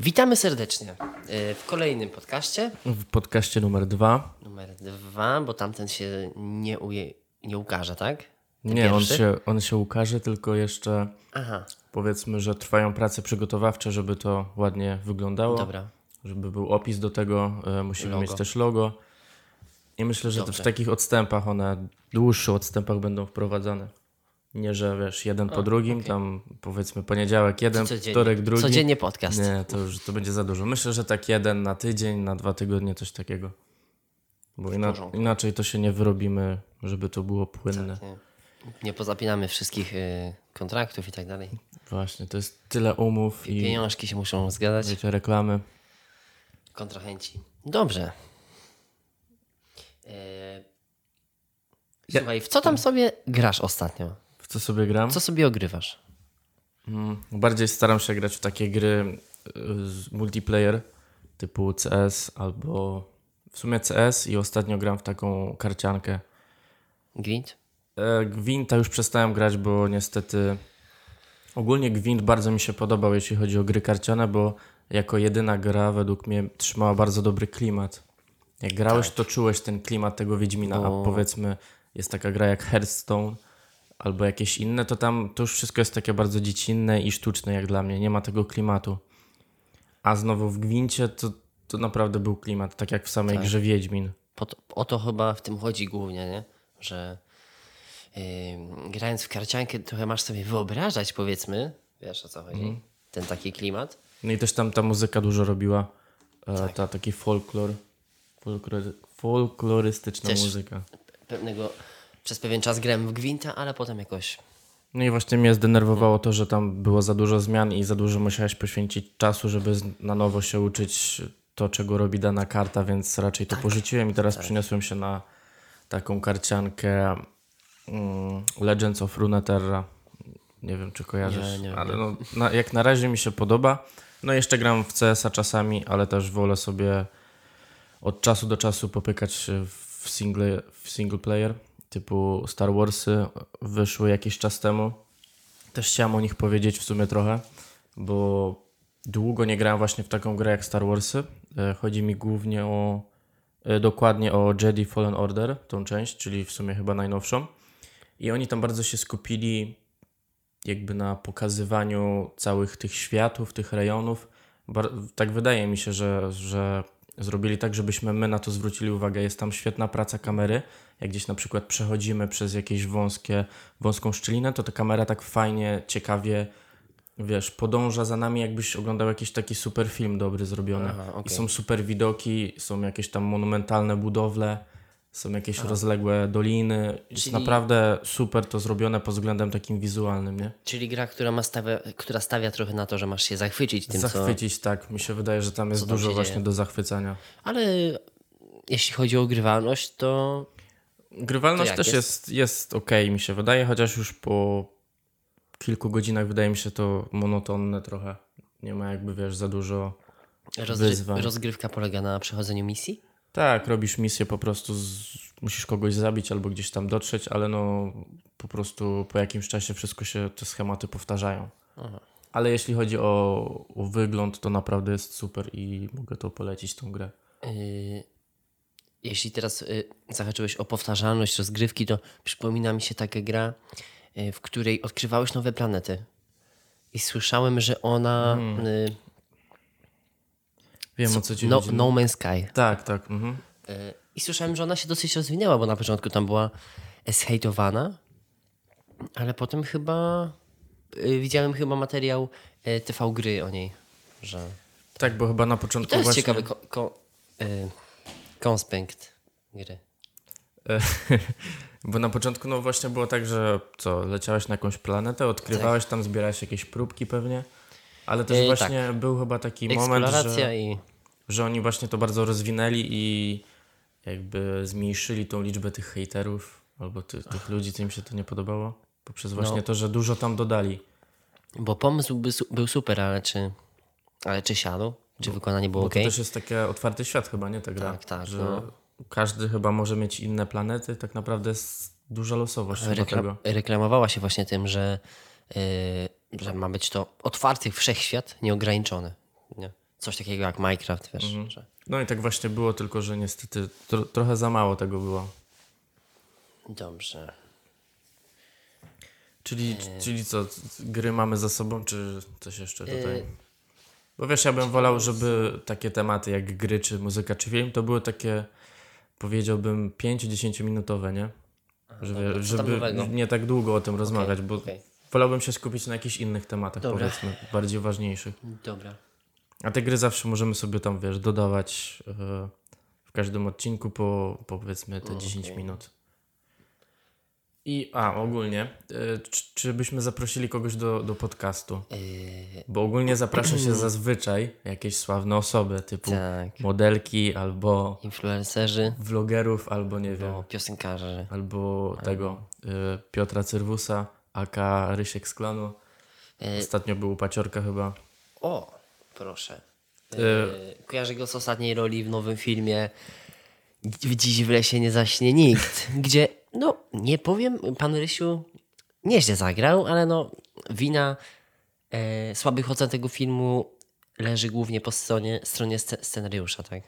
Witamy serdecznie y, w kolejnym podcaście, W podcaście numer dwa. numer dwa, bo tamten się nie, uje, nie ukaże, tak? Ten Nie, on się, on się ukaże, tylko jeszcze Aha, powiedzmy, że trwają prace przygotowawcze, żeby to ładnie wyglądało. dobra. Żeby był opis do tego, e, musimy Logo. mieć też logo. I myślę, że to w Dobrze. takich odstępach, one dłuższych odstępach będą wprowadzane. Nie, że wiesz, jeden po drugim, tam powiedzmy poniedziałek jeden, Codziennie, wtorek drugi. codziennie podcast. Nie, to już to będzie za dużo. Myślę, że tak jeden na tydzień, na dwa tygodnie, coś takiego. Bo ina- inaczej to się nie wyrobimy, żeby to było płynne. Nie, nie pozapinamy wszystkich y, kontraktów i tak dalej. Właśnie, to jest tyle umów i Pieniążki się muszą zgadzać. wiecie, reklamy. Kontrahenci. Dobrze. E, Słuchaj, w co tam sobie grasz ostatnio? Co sobie gram? Co sobie ogrywasz? Mm, Bardziej staram się grać w takie gry y, z multiplayer typu CS albo w sumie CS i ostatnio gram w taką karciankę. Gwint? E, Gwinta już przestałem grać, bo niestety ogólnie Gwint bardzo mi się podobał, jeśli chodzi o gry karciane, bo jako jedyna gra według mnie trzymała bardzo dobry klimat. Jak grałeś, to czułeś ten klimat tego Wiedźmina, Bo- a powiedzmy jest taka gra jak Hearthstone albo jakieś inne, to tam to już wszystko jest takie bardzo dziecinne i sztuczne jak dla mnie, nie ma tego klimatu. A znowu w Gwincie to, to naprawdę był klimat, tak jak w samej grze Wiedźmin. To, o to chyba w tym chodzi głównie, nie? Że yy, grając w karciankę trochę masz sobie wyobrażać, powiedzmy, wiesz o co chodzi, Mhm. ten taki klimat. No i też tam ta muzyka dużo robiła. E, Tak. Ta taki folklor, folklor, folklorystyczna Też- muzyka. Pewnego, przez pewien czas grałem w Gwinta, ale potem jakoś No i właśnie mnie zdenerwowało to, że tam było za dużo zmian i za dużo musiałeś poświęcić czasu, żeby na nowo się uczyć to, czego robi dana karta, więc raczej Tak. to porzuciłem i teraz przeniosłem się na taką karciankę mm, Legends of Runeterra. Nie wiem, czy kojarzysz, Nie, nie ale no, na, jak na razie mi się podoba. No jeszcze gram w CS-a czasami, ale też wolę sobie od czasu do czasu popykać w single, w single player, typu Star Warsy wyszły jakiś czas temu. Też chciałem o nich powiedzieć w sumie trochę, bo długo nie grałem właśnie w taką grę jak Star Warsy. E, Chodzi mi głównie o, e, dokładnie o Jedi Fallen Order, tą część, czyli w sumie chyba najnowszą. I oni tam bardzo się skupili jakby na pokazywaniu całych tych światów, tych rejonów. Tak wydaje mi się, że, że zrobili tak, żebyśmy my na to zwrócili uwagę. Jest tam świetna praca kamery. Jak gdzieś na przykład przechodzimy przez jakieś wąskie, wąską szczelinę, to ta kamera tak fajnie, ciekawie, wiesz, podąża za nami, jakbyś oglądał jakiś taki super film dobry zrobiony. Aha, I okej. są super widoki, są jakieś tam monumentalne budowle, są jakieś rozległe doliny. Jest Czyli- naprawdę super to zrobione pod względem takim wizualnym, nie? Czyli gra, która, ma stawia, która stawia trochę na to, że masz się zachwycić tym, co... Zachwycić, tak. Mi się wydaje, że tam jest tam dużo właśnie dzieje. do zachwycania. Ale jeśli chodzi o grywalność, to Grywalność jak też jest? jest, jest ok, mi się wydaje, chociaż już po kilku godzinach wydaje mi się to monotonne trochę. Nie ma jakby, wiesz, za dużo... rozgry- Wyzwań. rozgrywka polega na przechodzeniu misji. Tak, robisz misję po prostu, z... musisz kogoś zabić albo gdzieś tam dotrzeć, ale no po prostu po jakimś czasie wszystko się, te schematy powtarzają. Ale jeśli chodzi o, o wygląd, to naprawdę jest super i mogę to polecić, tą grę. Yy, jeśli teraz yy, zahaczyłeś o powtarzalność rozgrywki, to przypomina mi się taka gra, yy, w której odkrywałeś nowe planety. I słyszałem, że ona. Yy, Wiem o co ci no, chodzi. no Man's Sky. Tak, tak. Mhm. Yy, I słyszałem, że ona się dosyć rozwinęła, bo na początku tam była zhejtowana, ale potem chyba. Yy, widziałem chyba materiał yy, TV gry o niej, że. Tak, bo chyba na początku To jest właśnie... ciekawy ko- ko- konspekt gry. E, Bo na początku no właśnie było tak, że co, leciałeś na jakąś planetę, odkrywałeś tam, zbierałeś jakieś próbki pewnie, ale też E, właśnie był chyba taki moment, że, i. że oni właśnie to bardzo rozwinęli i jakby zmniejszyli tą liczbę tych hejterów albo ty, tych ludzi, co im się to nie podobało, poprzez właśnie No. to, że dużo tam dodali. Bo pomysł by, był super, ale czy, ale czy siadł? Czy wykonanie było Bo ok? to też jest taki otwarty świat chyba, nie ta gra? Tak, tak, Że no. każdy chyba może mieć inne planety, tak naprawdę jest duża losowość do tego. Reklam- reklamowała się właśnie tym, że, yy, że ma być to otwarty wszechświat, nieograniczony. Coś takiego jak Minecraft, wiesz. Mhm. Że... No i tak właśnie było, tylko że niestety tro, trochę za mało tego było. Dobrze. Czyli, czyli co, gry mamy za sobą, czy coś jeszcze tutaj? Yy. Bo wiesz, ja bym wolał, żeby takie tematy jak gry, czy muzyka, czy film, to były takie, powiedziałbym, 5-10 minutowe, nie? Żeby, tam żeby nie tak długo o tym rozmawiać, bo okej. wolałbym się skupić na jakichś innych tematach, Dobra. powiedzmy, bardziej ważniejszych. Dobra. A te gry zawsze możemy sobie tam, wiesz, dodawać e, w każdym odcinku po, po powiedzmy te 10 Okej. minut. I, a, ogólnie, e, czy, czy byśmy zaprosili kogoś do, do podcastu? Yy, Bo ogólnie zaprasza się zazwyczaj jakieś sławne osoby, typu tak. modelki, albo Influencerzy, vlogerów, albo nie wiem, bo piosenkarze. albo tego e, Piotra Cyrwusa, aka Rysiek z klanu. Yy, Ostatnio był u Paciorka chyba. o, proszę. E, Yy, kojarzę go z ostatniej roli w nowym filmie Dziś w lesie nie zaśnie nikt, gdzie, no, nie powiem, pan Rysiu nieźle zagrał, ale no, wina e, słabych ocen tego filmu leży głównie po stronie, stronie sce- scenariusza, tak?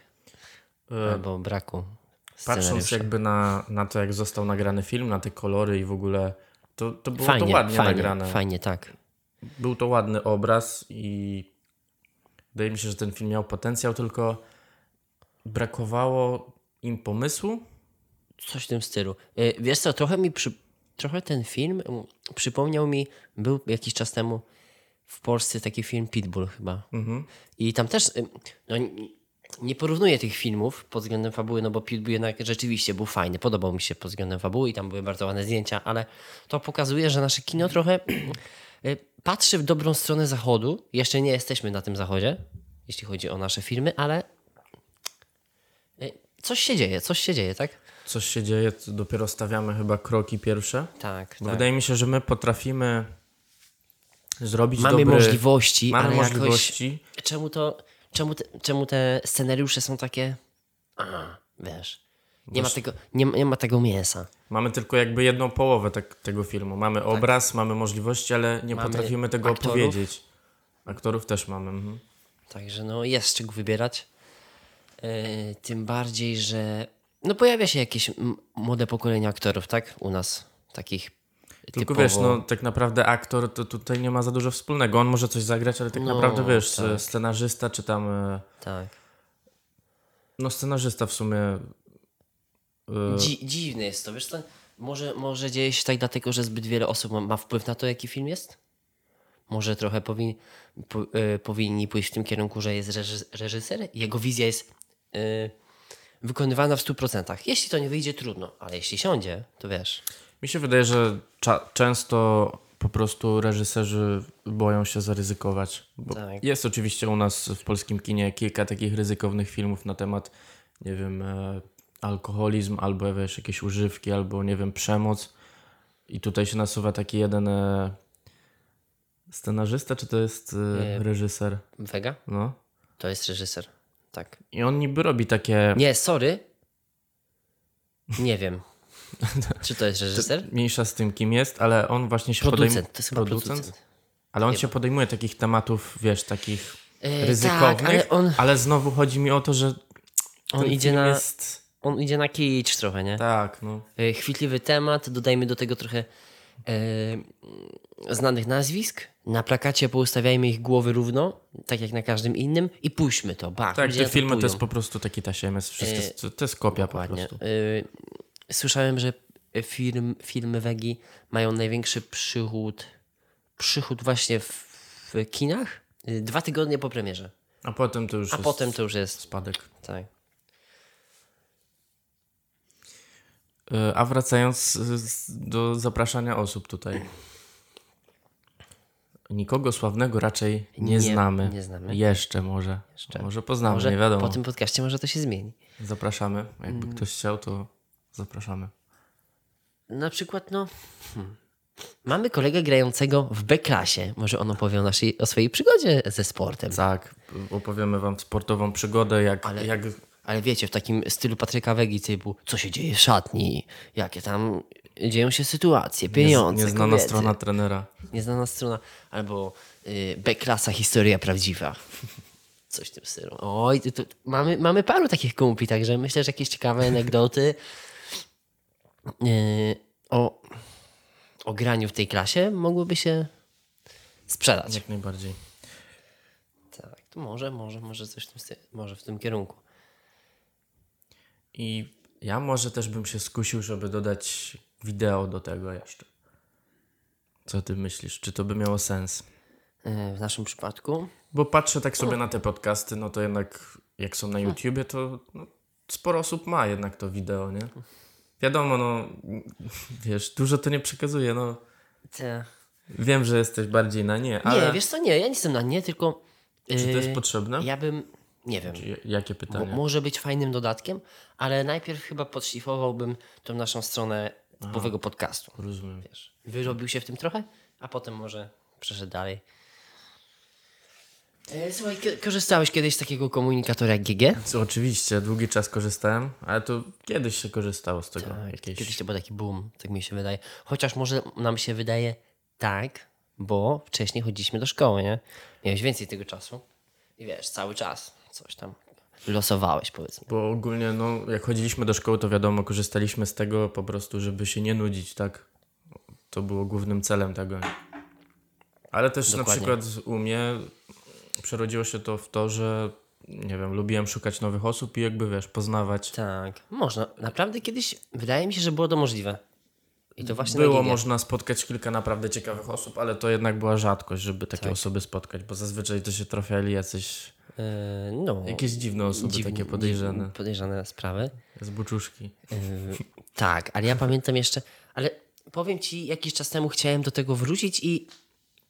e, Albo braku Patrząc jakby na, na to, jak został nagrany film, na te kolory i w ogóle, to, to było Fajnie, to ładnie fajnie, nagrane. fajnie, tak. Był to ładny obraz i wydaje mi się, że ten film miał potencjał, tylko brakowało im pomysłu. Coś w tym stylu. Y, Wiesz co, trochę mi przy... trochę ten film przypomniał mi, był jakiś czas temu w Polsce taki film Pitbull chyba. I tam też, y, no, nie porównuję tych filmów pod względem fabuły, no bo Pitbull jednak rzeczywiście był fajny, podobał mi się pod względem fabuły i tam były bardzo ładne zdjęcia, ale to pokazuje, że nasze kino trochę y, patrzy w dobrą stronę zachodu. Jeszcze nie jesteśmy na tym zachodzie, jeśli chodzi o nasze filmy, ale y, coś się dzieje, coś się dzieje, tak? Coś się dzieje, dopiero stawiamy chyba kroki pierwsze. Tak, Bo tak. wydaje mi się, że my potrafimy zrobić Mamy dobry... możliwości, Mamy ale możliwości. jakoś... Czemu to... Czemu te, czemu te scenariusze są takie... A, wiesz... Nie ma, tego, nie, nie ma tego mięsa. Mamy tylko jakby jedną połowę tak, tego filmu. Mamy obraz, mamy możliwości, ale nie Mamy potrafimy tego aktorów. opowiedzieć. Aktorów też mamy. Mhm. Także no jest z czego wybierać. Yy, tym bardziej, że no pojawia się jakieś młode pokolenie aktorów, tak? U nas takich Tylko typowo... wiesz, no tak naprawdę aktor to tutaj nie ma za dużo wspólnego. On może coś zagrać, ale tak No, naprawdę wiesz, tak. scenarzysta czy tam. e, Tak. No scenarzysta w sumie. e, Dzi- dziwne jest to, wiesz co? Może, może dzieje się tak dlatego, że zbyt wiele osób ma, ma wpływ na to, jaki film jest? Może trochę powin, po, y, powinni pójść w tym kierunku, że jest reży, reżyser i jego wizja jest y, wykonywana w 100%. Jeśli to nie wyjdzie, trudno, ale jeśli siądzie, to wiesz. Mi się wydaje, że często po prostu reżyserzy boją się zaryzykować. Bo Tak. Jest oczywiście u nas w polskim kinie kilka takich ryzykownych filmów na temat, nie wiem, e, alkoholizm, albo wiesz, jakieś używki, albo nie wiem, przemoc. I tutaj się nasuwa taki jeden e, scenarzysta, czy to jest e, reżyser? Vega? No. To jest reżyser. Tak. I on niby robi takie. Nie, sorry. Nie wiem. Czy to jest reżyser? Mniejsza z tym, kim jest, ale on właśnie się Producent. podejmuje. To jest chyba producent. Ale on się podejmuje takich tematów, wiesz, takich E, ryzykownych, tak, ale on, ale znowu chodzi mi o to, że on, idzie na, jest... on idzie na kicz trochę, nie? Tak, no. E, chwytliwy temat, dodajmy do tego trochę e, znanych nazwisk. Na plakacie poustawiajmy ich głowy równo, tak jak na każdym innym i puśćmy to. Bach, Tak, te filmy to jest po prostu taki wszystko, to jest kopia po prostu. Słyszałem, że film, filmy Wegi mają największy przychód, przychód właśnie w, w kinach dwa tygodnie po premierze. A potem to już A jest potem to już jest. spadek. Tak. E, A wracając do zapraszania osób tutaj. Nikogo sławnego raczej nie, Nie, znamy. nie znamy. Jeszcze może. Może poznamy, Może nie wiadomo. po tym podcaście może to się zmieni. Zapraszamy. Jakby Mm. ktoś chciał, to zapraszamy. Na przykład, no. Hmm. Mamy kolegę grającego w B-klasie. Może on opowie o, naszej, o swojej przygodzie ze sportem. Tak, opowiemy wam sportową przygodę, jak, Ale- jak Ale wiecie, w takim stylu Patryka Wegi typu, co się dzieje w szatni, jakie tam dzieją się sytuacje, pieniądze, nieznana kobiety. strona trenera. Nieznana strona. Albo y, B-klasa, historia prawdziwa. Coś w tym stylu. Oj, mamy, mamy paru takich kumpli, także myślę, że jakieś ciekawe anegdoty o, o graniu w tej klasie mogłyby się sprzedać. Jak najbardziej. Tak, to może, może, może coś w tym, może w tym kierunku. I ja może też bym się skusił, żeby dodać wideo do tego jeszcze. Co ty myślisz? Czy to by miało sens? Yy, w naszym przypadku Bo patrzę tak sobie na te podcasty, no to jednak jak są na YouTubie, to no, sporo osób ma jednak to wideo, nie? Wiadomo, no wiesz, dużo to nie przekazuje, no. te, Wiem, że jesteś bardziej na nie, ale Nie, wiesz co, nie, ja nie jestem na nie, tylko czy to jest yy, potrzebne? ja bym, nie wiem, Czy- Jakie pytanie? może być fajnym dodatkiem, ale najpierw chyba podszlifowałbym tą naszą stronę typowego podcastu. Rozumiem. Wiesz, wyrobił się w tym trochę, a potem może przeszedł dalej. E, Słuchaj, korzystałeś kiedyś z takiego komunikatora jak GG? Co, oczywiście, długi czas korzystałem, ale to kiedyś się korzystało z tego. jakieś... Kiedyś to był taki boom, tak mi się wydaje. Chociaż może nam się wydaje tak, bo wcześniej chodziliśmy do szkoły, nie? Miałeś więcej tego czasu i wiesz, cały czas coś tam losowałeś, powiedzmy. Bo ogólnie, no, jak chodziliśmy do szkoły, to wiadomo, korzystaliśmy z tego po prostu, żeby się nie nudzić, tak? To było głównym celem tego. Ale też Dokładnie. na przykład u mnie przerodziło się to w to, że nie wiem, lubiłem szukać nowych osób i jakby wiesz, poznawać. Tak, można. Naprawdę kiedyś wydaje mi się, że było to możliwe. I to właśnie Było można spotkać kilka naprawdę ciekawych osób, ale to jednak była rzadkość, żeby takie Tak. osoby spotkać, bo zazwyczaj to się trafiali jacyś E, no, jakieś dziwne osoby, dziwne- takie podejrzane, dziwne- podejrzane sprawy. z buczuszki. E, tak, ale ja pamiętam jeszcze, ale powiem ci, jakiś czas temu chciałem do tego wrócić i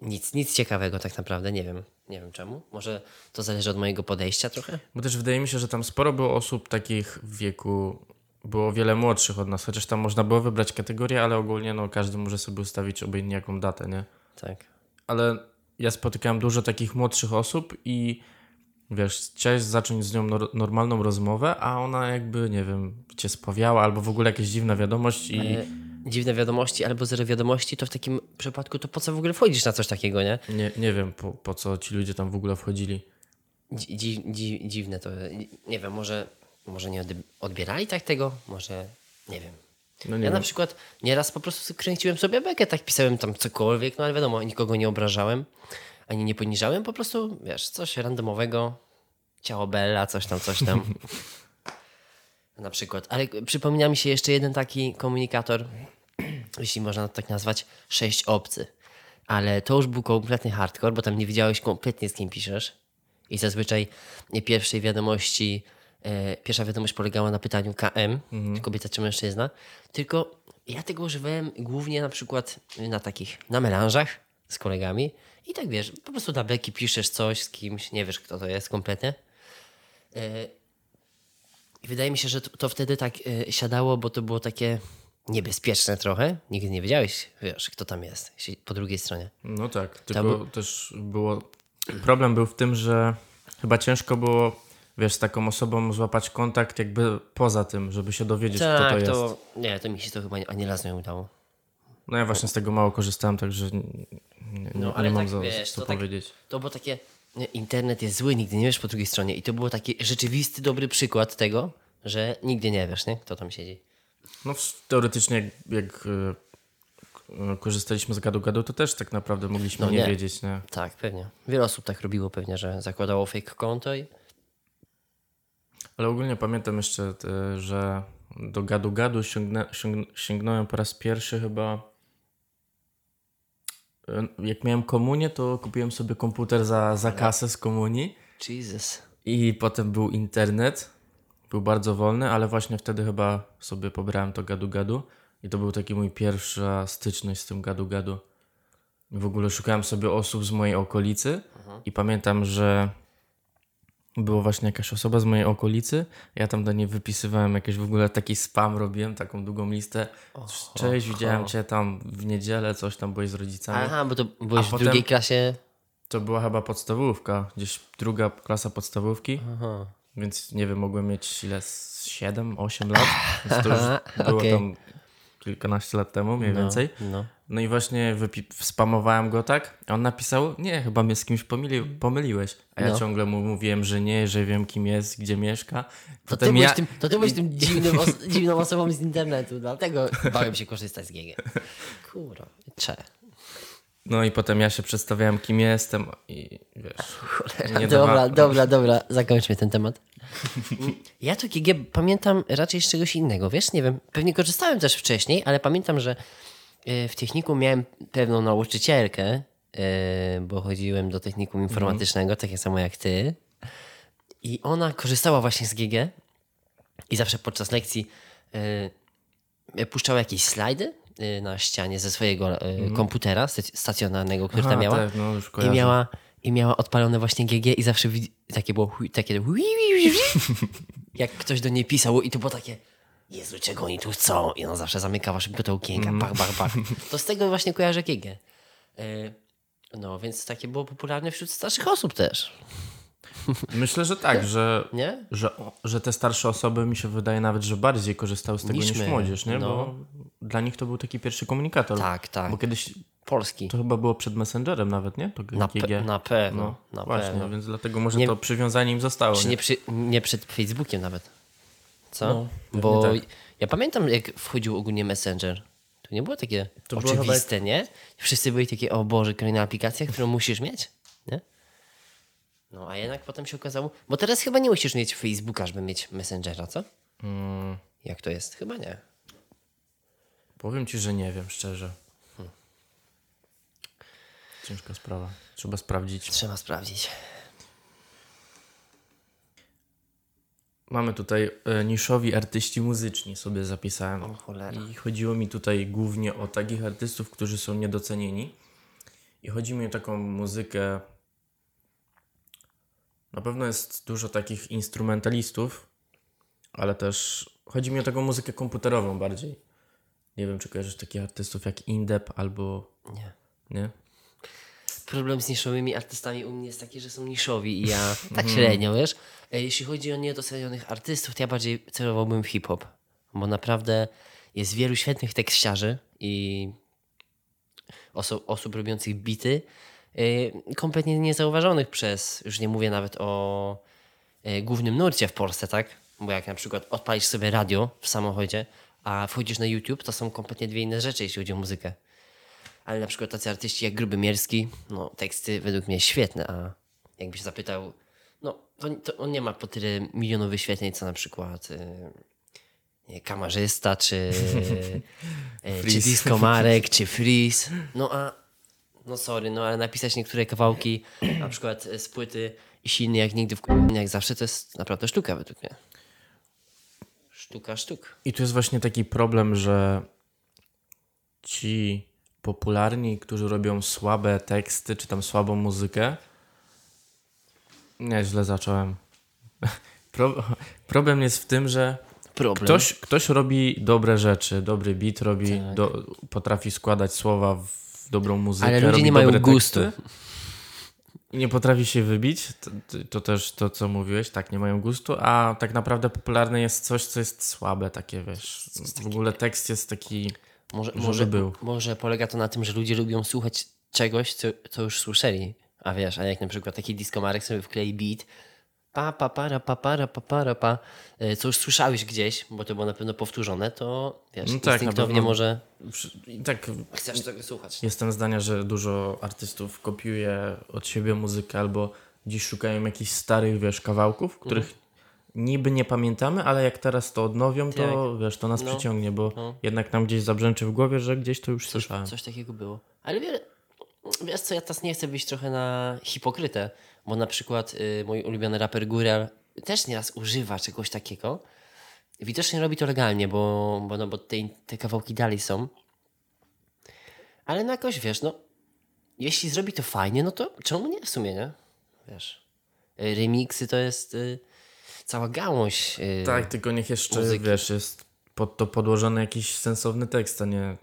nic, nic ciekawego tak naprawdę, nie wiem, nie wiem czemu. Może to zależy od mojego podejścia trochę? Bo też wydaje mi się, że tam sporo było osób takich w wieku, było wiele młodszych od nas, chociaż tam można było wybrać kategorię, ale ogólnie no, każdy może sobie ustawić obojętnie jaką datę, nie? Tak. Ale ja spotykałem dużo takich młodszych osób i wiesz, chciałeś zacząć z nią nor- normalną rozmowę, a ona jakby, nie wiem, cię spawiała albo w ogóle jakieś dziwna wiadomość i E, dziwne wiadomości albo zero wiadomości, to w takim przypadku to po co w ogóle wchodzisz na coś takiego, nie? nie, nie wiem po, po co ci ludzie tam w ogóle wchodzili. Dzi, dzi, dzi, dziwne to, nie wiem, może, może nie odb- odbierali tak tego, może, nie wiem. No nie Ja na wiem. przykład nieraz po prostu kręciłem sobie bekę, tak pisałem tam cokolwiek, no ale wiadomo, nikogo nie obrażałem, ani nie poniżałem, po prostu, wiesz, coś randomowego, ciało Bella, coś tam, coś tam. na przykład. Ale przypomina mi się jeszcze jeden taki komunikator, jeśli można to tak nazwać, sześć obcy. Ale to już był kompletny hardcore, bo tam nie wiedziałeś kompletnie z kim piszesz. I zazwyczaj pierwszej wiadomości, e, pierwsza wiadomość polegała na pytaniu KM, czy kobieta czy mężczyzna. Tylko ja tego używałem głównie na przykład na takich, na melanżach z kolegami. I tak wiesz, po prostu na beki piszesz coś z kimś, nie wiesz kto to jest kompletnie. E, wydaje mi się, że to, to wtedy tak e, siadało, bo to było takie niebezpieczne trochę. Nigdy nie wiedziałeś, wiesz, kto tam jest po drugiej stronie. No tak, tylko był- też było. Problem był w tym, że chyba ciężko było, wiesz, z taką osobą złapać kontakt jakby poza tym, żeby się dowiedzieć, kto to tak, jest. to, nie, to mi się to chyba nie, ani razu nie udało. No ja właśnie z tego mało korzystałem, także nie, nie, No, nie ale mam tak, za wiesz, co to tak- powiedzieć. To było takie, nie, internet jest zły, nigdy nie wiesz po drugiej stronie. I to było taki rzeczywisty, dobry przykład tego, że nigdy nie wiesz, nie? kto tam siedzi. No teoretycznie jak, e, e, korzystaliśmy z gadu-gadu, to też tak naprawdę mogliśmy No nie, nie. wiedzieć, nie? Tak, pewnie. Wiele osób tak robiło pewnie, że zakładało fake konto i Ale ogólnie pamiętam jeszcze, te, że do gadu-gadu sięgnę, sięgnąłem po raz pierwszy chyba. e, Jak miałem komunię, to kupiłem sobie komputer za, za kasę z komunii Jesus. i potem był internet. Był bardzo wolny, ale właśnie wtedy chyba sobie pobrałem to gadu-gadu i to był taki mój pierwsza styczność z tym gadu-gadu. W ogóle szukałem sobie osób z mojej okolicy i pamiętam, że była właśnie jakaś osoba z mojej okolicy. Ja tam do niej wypisywałem jakieś w ogóle taki spam robiłem, taką długą listę. Cześć, widziałem cię tam w niedzielę, coś tam byłeś z rodzicami. Aha, bo to byłeś A w drugiej klasie. To była chyba podstawówka, gdzieś druga klasa podstawówki. Aha. Więc nie wiem, mogłem mieć ile? 7, 8 lat. Więc to już było okej. tam kilkanaście lat temu, mniej No, więcej. No. No i właśnie spamowałem go tak, a on napisał, nie, chyba mnie z kimś pomyli- pomyliłeś. A ja No. ciągle mu mówiłem, że nie, że wiem kim jest, gdzie mieszka. To ty, ja... tym, to ty byłeś tym dziwnym os dziwną osobą z internetu, dlatego bałem się korzystać z GG. Kurwa, cze. No i potem ja się przedstawiałem kim jestem i wiesz... nie dobra, dawa- dobra, dobra, zakończmy ten temat. Ja to GG pamiętam raczej z czegoś innego, wiesz, nie wiem, pewnie korzystałem też wcześniej, ale pamiętam, że y, w technikum miałem pewną nauczycielkę, y, bo chodziłem do technikum informatycznego, takie samo jak ty. I ona korzystała właśnie z GG i zawsze podczas lekcji y, puszczała jakieś slajdy na ścianie ze swojego y, komputera stac- stacjonarnego, który Aha, tam miała. tak, no I miała, I miała odpalone właśnie GG i zawsze takie było takie jak ktoś do niej pisał i to było takie Jezu, czego oni tu chcą? I ona zawsze zamykała szybko to okienka, Mm. bach, bach, bach. To z tego właśnie kojarzę GG. Y, No, więc takie było popularne wśród starszych osób też, Myślę, że tak, że, nie? że, że te starsze osoby mi się wydaje nawet, że bardziej korzystały z tego Niż niż, młodzież, nie? no. Bo dla nich to był taki pierwszy komunikator. Tak, tak. Bo kiedyś Polski. to chyba było przed Messengerem nawet, nie? To Na, GG. pe- na pewno, no, na właśnie, pewno. więc dlatego może Nie- to przywiązanie im zostało. Czy nie? nie, przy, nie przed Facebookiem nawet? Co? No, Bo tak. ja pamiętam, jak wchodził ogólnie Messenger. To nie było takie To było oczywiste, nie? Wszyscy byli takie, o Boże, kolejna aplikacja, którą musisz mieć, nie? No, a jednak potem się okazało... Bo teraz chyba nie musisz mieć Facebooka, żeby mieć Messengera, co? Mm, Jak to jest? Chyba nie. powiem ci, że nie wiem, szczerze. Ciężka sprawa. Trzeba sprawdzić. Trzeba sprawdzić. Mamy tutaj e, niszowi artyści muzyczni sobie zapisałem. O cholera. I chodziło mi tutaj głównie o takich artystów, którzy są niedocenieni. I chodzi mi o taką muzykę. Na pewno jest dużo takich instrumentalistów, ale też chodzi mi o taką muzykę komputerową bardziej. Nie wiem, czy kojarzysz takich artystów jak Indep albo. Nie. Nie? Problem z niszowymi artystami u mnie jest taki, że są niszowi i ja tak średnio, wiesz? E, Jeśli chodzi o niedocenionych artystów, to ja bardziej celowałbym w hip-hop, bo naprawdę jest wielu świetnych tekściarzy i oso- osób robiących bity, kompletnie niezauważonych przez, już nie mówię nawet o e, głównym nurcie w Polsce, tak? Bo jak na przykład odpalisz sobie radio w samochodzie, a wchodzisz na YouTube, to są kompletnie dwie inne rzeczy, jeśli chodzi o muzykę. Ale na przykład tacy artyści jak Gruby Mierski, no teksty według mnie świetne, a jakbyś zapytał, no to, to on nie ma po tyle milionów wyświetleń, co na przykład y, nie, Kamarzysta, czy, y, czy. Disco Marek, czy Freeze. No a, no sorry, no ale napisać niektóre kawałki, na przykład z płyty silny jak nigdy, w jak zawsze, to jest naprawdę sztuka według mnie. Sztuka sztuk. I tu jest właśnie taki problem, że ci popularni, którzy robią słabe teksty, czy tam słabą muzykę. Nie, źle zacząłem. Pro, problem jest w tym, że Problem. ktoś, ktoś robi dobre rzeczy, dobry beat robi, Tak. do, potrafi składać słowa w dobrą muzykę. Ale ludzie nie mają gustu. teksty nie potrafi się wybić. To, to- też to, co mówiłeś, tak, nie mają gustu, a tak naprawdę popularne jest coś, co jest słabe, takie wiesz. W ogóle tekst jest taki. Może, może, był. może polega to na tym, że ludzie lubią słuchać czegoś, co, co już słyszeli. A wiesz, a jak na przykład taki diskomarek sobie wklei beat, pa, pa, para, pa, para, pa, para, pa, y, co już słyszałeś gdzieś, bo to było na pewno powtórzone, to wiesz, No tak, instynktownie może tak chcesz tego słuchać. jestem zdania, że dużo artystów kopiuje od siebie muzykę albo dziś szukają jakichś starych, wiesz, kawałków, których Mhm. niby nie pamiętamy, ale jak teraz to odnowią, to wiesz, to nas No. przyciągnie, bo No. jednak nam gdzieś zabrzęczy w głowie, że gdzieś to już słyszałem. Coś takiego było. Ale wie, wiesz co, ja teraz nie chcę być trochę na hipokrytę, bo na przykład y, mój ulubiony raper Górel też nieraz używa czegoś takiego. Widocznie robi to legalnie, bo, bo, no, bo te, te kawałki dalej są. Ale no jakoś, wiesz, no jeśli zrobi to fajnie, no to czemu nie w sumie, nie? Wiesz, y, remixy to jest y, cała gałąź. y, Tak, tylko niech jeszcze, muzyki. wiesz, jest pod to podłożony jakiś sensowny tekst, a nie,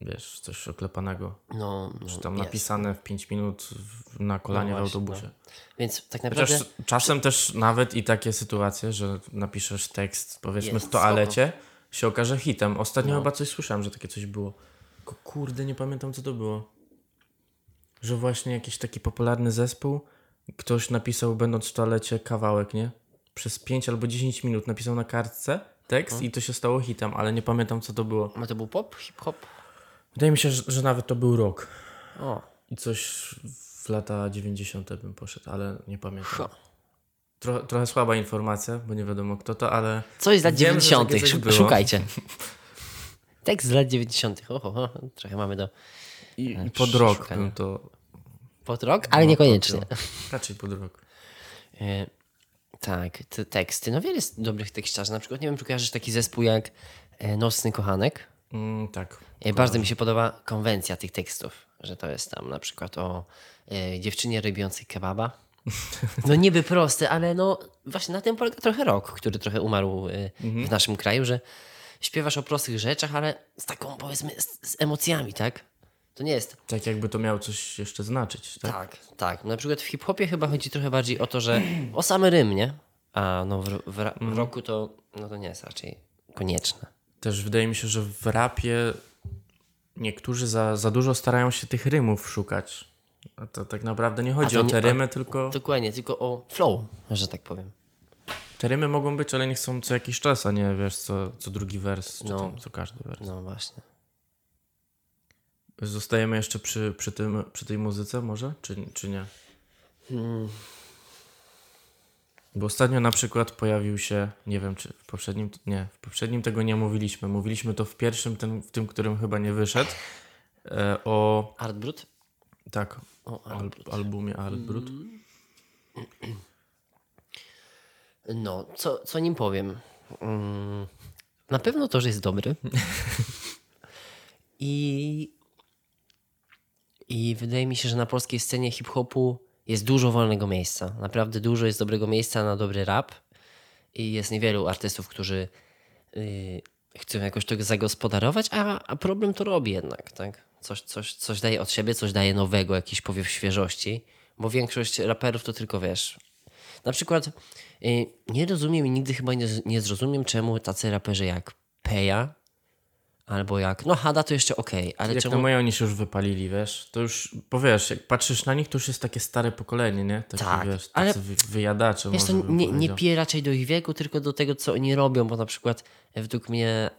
wiesz, coś oklepanego. No, no, Czy tam jest. napisane w 5 minut w, na kolanie No w właśnie, autobusie. Więc tak naprawdę... Chociaż czasem też nawet i takie sytuacje, że napiszesz tekst powiedzmy Jest, w toalecie się okaże hitem. Ostatnio No. chyba coś słyszałem, że takie coś było. Tylko kurde, nie pamiętam co to było. Że właśnie jakiś taki popularny zespół, ktoś napisał będąc w toalecie kawałek, nie? Przez 5 albo 10 minut napisał na kartce tekst i to się stało hitem, ale nie pamiętam co to było. No to był pop, hip-hop? Wydaje mi się, że, że nawet to był rok. O, I coś w lata 90. bym poszedł, ale nie pamiętam. Tro, trochę słaba informacja, bo nie wiadomo kto to, ale coś z lat Wiem, że 90. takie coś Szuk- było. Szukajcie. Tekst z lat 90. Oho, oho, trochę mamy do i, E, i pod rok bym to... pod rok, ale niekoniecznie. podjął. Raczej pod rok. E, tak, te teksty. No wiele jest dobrych tekściarzy. Na przykład nie wiem, czy kojarzysz taki zespół jak e, Nocny Kochanek. Mm, tak. E, Bardzo mi się podoba konwencja tych tekstów, że to jest tam na przykład o e, dziewczynie robiącej kebaba. No niby proste, ale no właśnie na tym polega trochę rok, który trochę umarł e, w naszym kraju, że śpiewasz o prostych rzeczach, ale z taką powiedzmy z, z emocjami, tak? To nie jest Tak jakby to miało coś jeszcze znaczyć, tak? tak, tak. Na przykład w hip-hopie chyba chodzi trochę bardziej o to, że o samy rym, nie? A no w, w, w roku to, no to nie jest raczej konieczne. Też wydaje mi się, że w rapie niektórzy za, za dużo starają się tych rymów szukać. A to tak naprawdę nie chodzi o nie- te a- rymy, tylko Dokładnie, tylko o flow, że tak powiem. te rymy mogą być, ale nie chcą co jakiś czas, a nie wiesz, co, co drugi wers, No. tam, co każdy wers. No właśnie. Zostajemy jeszcze przy, przy, tym, przy tej muzyce może, czy, czy nie? Bo ostatnio na przykład pojawił się, nie wiem czy w poprzednim, nie, w poprzednim tego nie mówiliśmy, mówiliśmy to w pierwszym, ten, w tym, którym chyba nie wyszedł, e, o, Art Brut? tak, O, al, albumie Art Brut. No, co, co nim powiem? Mm, na pewno to, że jest dobry. I, I wydaje mi się, że na polskiej scenie hip-hopu jest dużo wolnego miejsca. Naprawdę dużo jest dobrego miejsca na dobry rap. I jest niewielu artystów, którzy y, chcą jakoś to zagospodarować, a, a problem to robi jednak, tak? Coś, coś, coś daje od siebie, coś daje nowego, jakiś powiew świeżości, bo większość raperów to tylko wiesz. Na przykład y, nie rozumiem i nigdy chyba nie, nie zrozumiem, czemu tacy raperzy jak Peja albo jak. No, Hada to jeszcze okej, ale Jak czemu. na moje oni się już wypalili, wiesz, to już, bo wiesz, jak patrzysz na nich, to już jest takie stare pokolenie, nie? Takie, Tak, wiesz, tacy ale- wy, wyjadacze Wiesz, to nie, nie pije raczej do ich wieku, tylko do tego, co oni robią, bo na przykład e, według mnie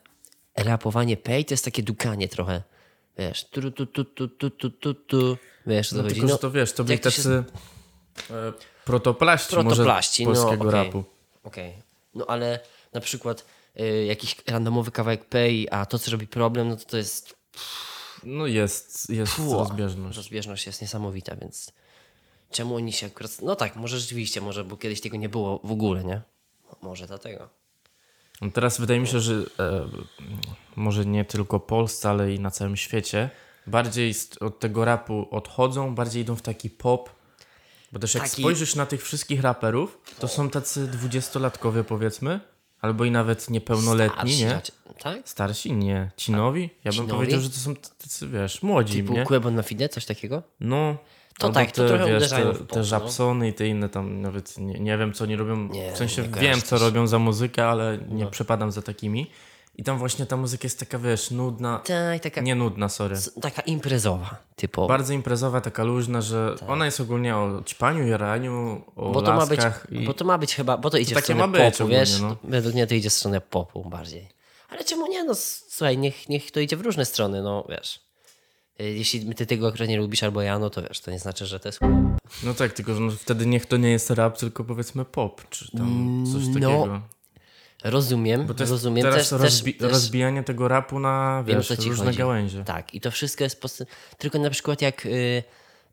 rapowanie Pej to jest takie dukanie trochę. Wiesz, tu, tu, tu, tu, tu, tu, tu, tu. Wiesz, No, chodzi? tylko, że to wiesz, to byli jak to się tacy e, protoplaści, Protoplaści, może no, polskiego okej. rapu. Okej. No ale na przykład jakiś randomowy kawałek Pej, a to, co robi problem, no to to jest No jest, jest rozbieżność. rozbieżność jest niesamowita, więc czemu oni się akurat... No tak, może rzeczywiście, może, bo kiedyś tego nie było w ogóle, nie? Może dlatego. No teraz wydaje mi się, że e, może nie tylko Polsce, ale i na całym świecie bardziej od tego rapu odchodzą, bardziej idą w taki pop. Bo też jak Taki- spojrzysz na tych wszystkich raperów, to są tacy dwudziestolatkowie powiedzmy, albo i nawet niepełnoletni, Starsi nie? raczej- Tak? Starsi? Nie. Ci nowi? Ja bym Ci nowi? powiedział, że to są tacy, wiesz, młodzi, Typu nie? Quebo na Fide, coś takiego? No. To albo tak, to trochę wiesz, te, te no. Żabsony i te inne tam nawet nie, nie wiem, co oni robią. Nie, w sensie wiem, co. No. robią za muzykę, ale nie przepadam za takimi. I tam właśnie ta muzyka jest taka, wiesz, nudna. Tak, taka, Nie nudna, sorry. taka imprezowa, typowo. Bardzo imprezowa, taka luźna, że ona jest ogólnie o ćpaniu, jaraniu, o Tak. bo to, ma być, i... bo to ma być chyba, bo to idzie w takie stronę popu, ogólnie, wiesz? no. Według mnie to idzie w stronę popu bardziej. Ale czemu nie? No słuchaj, niech, niech to idzie w różne strony, no wiesz. Y, Jeśli ty tego akurat nie lubisz albo ja, no to wiesz, to nie znaczy, że to jest... No tak, tylko że no, wtedy niech to nie jest rap, tylko powiedzmy pop, czy tam coś No, takiego. Rozumiem, Bo to jest rozumiem. teraz też, rozbi- też, rozbijanie tego rapu na, Wiem, wiesz, ci różne chodzi. gałęzie. Tak, i to wszystko jest. Post... Tylko na przykład jak y,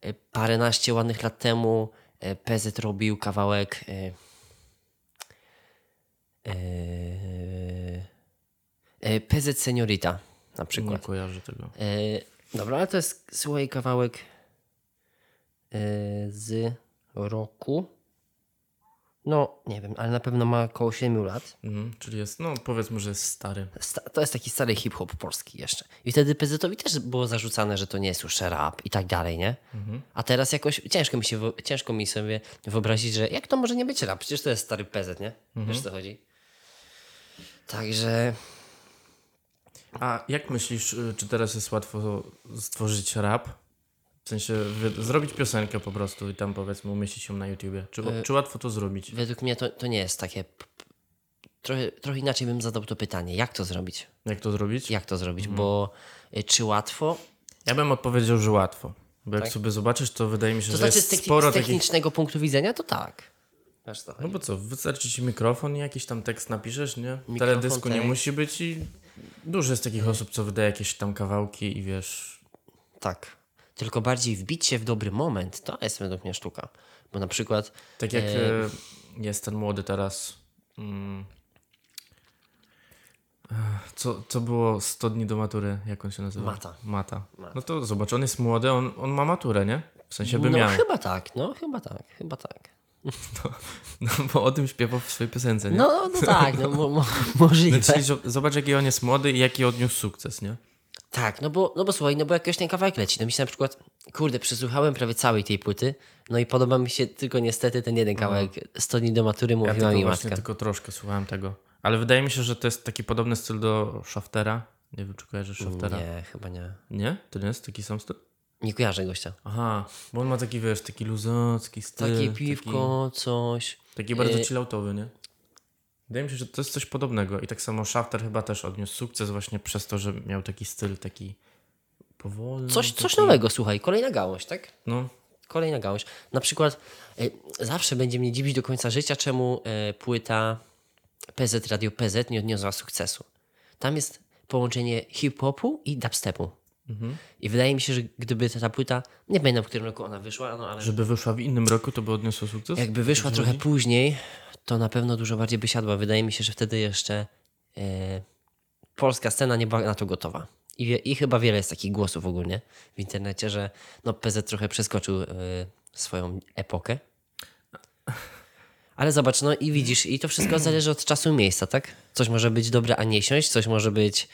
y, paręnaście ładnych lat temu y, PZ robił kawałek. Y, y, y, PZ Seniorita na Nie przykład. kojarzę tego. Y, dobra, ale to jest słuchaj kawałek y, z roku. No, nie wiem, ale na pewno ma około 7 lat. Mhm, czyli jest, no powiedzmy, że jest stary. Sta- To jest taki stary hip-hop polski jeszcze. I wtedy PZ-owi też było zarzucane, że to nie jest już rap i tak dalej, nie? A teraz jakoś ciężko mi, się, ciężko mi sobie wyobrazić, że jak to może nie być rap? Przecież to jest stary PZ, nie? Wiesz o co chodzi? Także A jak myślisz, y, czy teraz jest łatwo stworzyć rap? W sensie zrobić piosenkę po prostu i tam powiedzmy umieścić ją na YouTubie. Czy, E, czy łatwo to zrobić? Według mnie to, to nie jest takie... Trochę, trochę inaczej bym zadał to pytanie. Jak to zrobić? Jak to zrobić? Jak to zrobić? Mhm. Bo y, czy łatwo? Ja bym odpowiedział, że łatwo. Bo jak Tak? sobie zobaczysz, to wydaje mi się, To że znaczy z, jest techni- sporo z takich... technicznego punktu widzenia to tak. No bo co, wystarczy ci mikrofon i jakiś tam tekst napiszesz, nie? Mikrofon, Teledysku nie tekst. musi być i dużo jest takich osób, co wydaje jakieś tam kawałki i wiesz... Tak. Tylko bardziej wbić się w dobry moment, to jest według mnie sztuka. Bo na przykład Tak jak E, e... jest ten młody teraz... Mm... Ech, Co, co było 100 dni do matury? Jak on się nazywa? Mata. Mata. Mata. No to zobacz, on jest młody, on, on ma maturę, nie? W sensie by No miał. chyba tak, no chyba tak, chyba tak. No bo o tym śpiewał w swojej piosence, nie? No, no tak, no mo, mo, możliwe. Czyli zo- zobacz, jaki on jest młody i jaki odniósł sukces, nie? Tak, no bo, no bo słuchaj, no bo jakoś ten kawałek leci. No mi się na przykład, kurde, przesłuchałem prawie całej tej płyty, no i podoba mi się tylko niestety ten jeden kawałek. 100 dni do matury Ja mówiła tylko mi właśnie matka. tylko troszkę słuchałem tego. Ale wydaje mi się, że to jest taki podobny styl do Shaftera. Nie wiem, czy kojarzysz Shaftera. Nie, chyba nie. Nie? To nie jest taki sam styl? Nie kojarzę gościa. Aha, bo on ma taki, wiesz, taki luzacki styl. Takie piwko, coś. Taki, taki bardzo Y- chilloutowy, nie? Wydaje mi się, że to jest coś podobnego. I tak samo Shafter chyba też odniósł sukces właśnie przez to, że miał taki styl taki powolny. Coś, coś taki... nowego, słuchaj, kolejna gałąź, tak? No, Kolejna gałąź. Na przykład y, zawsze będzie mnie dziwić do końca życia, czemu y, płyta PZ Radio PZ nie odniosła sukcesu. Tam jest połączenie hip-hopu i dubstepu. I wydaje mi się, że gdyby ta, ta płyta, nie pamiętam w którym roku ona wyszła, no ale żeby wyszła w innym roku, to by odniosła sukces? jakby wyszła trochę później, to na pewno dużo bardziej by siadła. Wydaje mi się, że wtedy jeszcze e, polska scena nie była na to gotowa. I, wie, I chyba wiele jest takich głosów ogólnie w internecie, że no, PZ trochę przeskoczył e, swoją epokę. Ale zobacz, no i widzisz, i to wszystko zależy od czasu i miejsca, tak? Coś może być dobre, a nie siąść, coś może być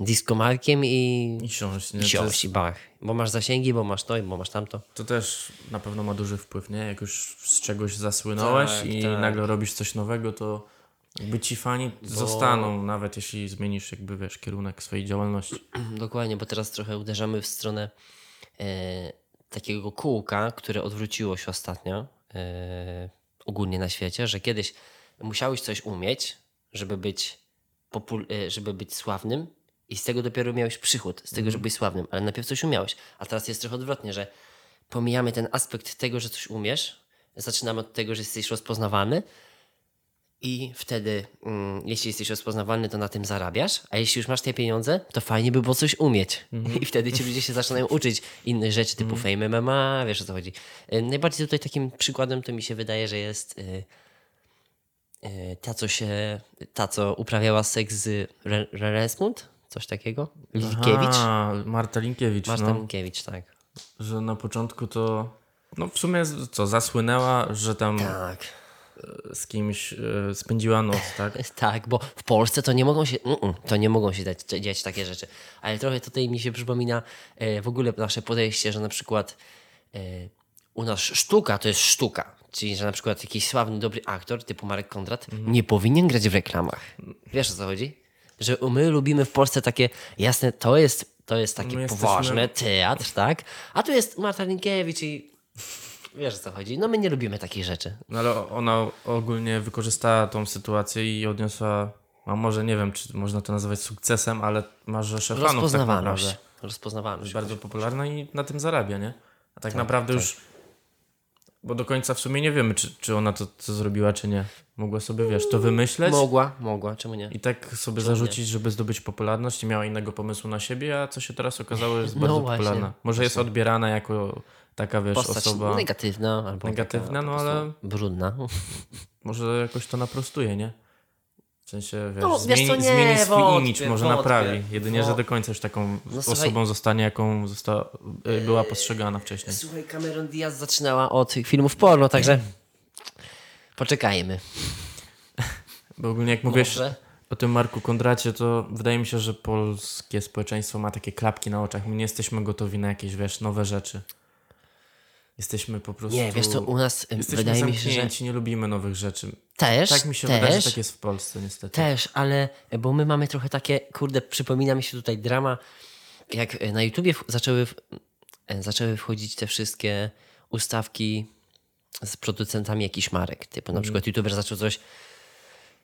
diskomarkiem i, I siąść, nie? i siąść, i bach. Bo masz zasięgi, bo masz to, i bo masz tamto. To też na pewno ma duży wpływ, nie? Jak już z czegoś zasłynąłeś Tak, i tak. nagle robisz coś nowego, to jakby ci fani zostaną, nawet jeśli zmienisz jakby, wiesz, kierunek swojej działalności. Dokładnie, bo teraz trochę uderzamy w stronę e, takiego kółka, które odwróciło się ostatnio e, ogólnie na świecie, że kiedyś musiałeś coś umieć, żeby być, e, żeby być sławnym i z tego dopiero miałeś przychód, z tego, żeby być sławnym, ale najpierw coś umiałeś. A teraz jest trochę odwrotnie, że pomijamy ten aspekt tego, że coś umiesz, zaczynamy od tego, że jesteś rozpoznawalny, i wtedy, mm, jeśli jesteś rozpoznawalny, to na tym zarabiasz, a jeśli już masz te pieniądze, to fajnie by było coś umieć. I wtedy ci ludzie się zaczynają uczyć innych rzeczy typu Fame MMA, wiesz o co chodzi. Y, Najbardziej tutaj takim przykładem to mi się wydaje, że jest y, y, ta, co się, ta, co uprawiała seks z Re- coś takiego. Linkiewicz. A, Marta Linkiewicz, Marta no. Linkiewicz, tak. Że na początku to, no w sumie co, zasłynęła, że tam Tak. z kimś e, spędziła noc, tak? Tak, bo w Polsce to nie mogą się, mm, to nie mogą się dać, dziać takie rzeczy. Ale trochę tutaj mi się przypomina e, w ogóle nasze podejście, że na przykład e, u nas sztuka to jest sztuka. Czyli, że na przykład jakiś sławny, dobry aktor typu Marek Kondrat nie powinien grać w reklamach. Wiesz o co chodzi? Że my lubimy w Polsce takie, jasne, to jest, to jest takie My jesteśmy- poważne, teatr, tak? A tu jest Marta Linkiewicz i wiesz o co chodzi? No my nie lubimy takich rzeczy. No ale ona ogólnie wykorzystała tą sytuację i odniosła, a może nie wiem, czy można to nazywać sukcesem, ale ma rzeszę fanów tak Rozpoznawalność. naprawdę. Rozpoznawalność. Bardzo popularna i na tym zarabia, nie? A tak, Tak, naprawdę już, bo do końca w sumie nie wiemy, czy, czy ona to co zrobiła, czy nie. Mogła sobie, wiesz, to wymyśleć Mogła, mogła, czemu nie? i tak sobie zarzucić, żeby zdobyć popularność. Nie miała innego pomysłu na siebie, a co się teraz okazało, jest No bardzo właśnie. popularna. Może jest odbierana jako taka, wiesz, Postać osoba... negatywna albo Negatywna, no ale- brudna. Może jakoś to naprostuje, nie? W sensie, wiesz, No, wiesz zmieni, co, nie, zmieni swój wątpię, imidż, może wątpię. naprawi. Jedynie, że do końca już taką No, słuchaj- osobą zostanie, jaką zosta- y, była postrzegana wcześniej. Słuchaj, Cameron Diaz zaczynała od filmów porno, także poczekajmy. Bo ogólnie jak mówisz Może. o tym Marku Kondracie, to wydaje mi się, że polskie społeczeństwo ma takie klapki na oczach. My nie jesteśmy gotowi na jakieś, wiesz, nowe rzeczy. Jesteśmy po prostu... Nie, wiesz co, u nas wydaje mi się, że nie lubimy nowych rzeczy. też, Tak mi się też, wydaje, że tak jest w Polsce niestety. Też, ale bo my mamy trochę takie, kurde, przypomina mi się tutaj drama, jak e, na YouTubie zaczęły, e, zaczęły wchodzić te wszystkie ustawki z producentami jakichś marek. Typu na przykład YouTuber zaczął coś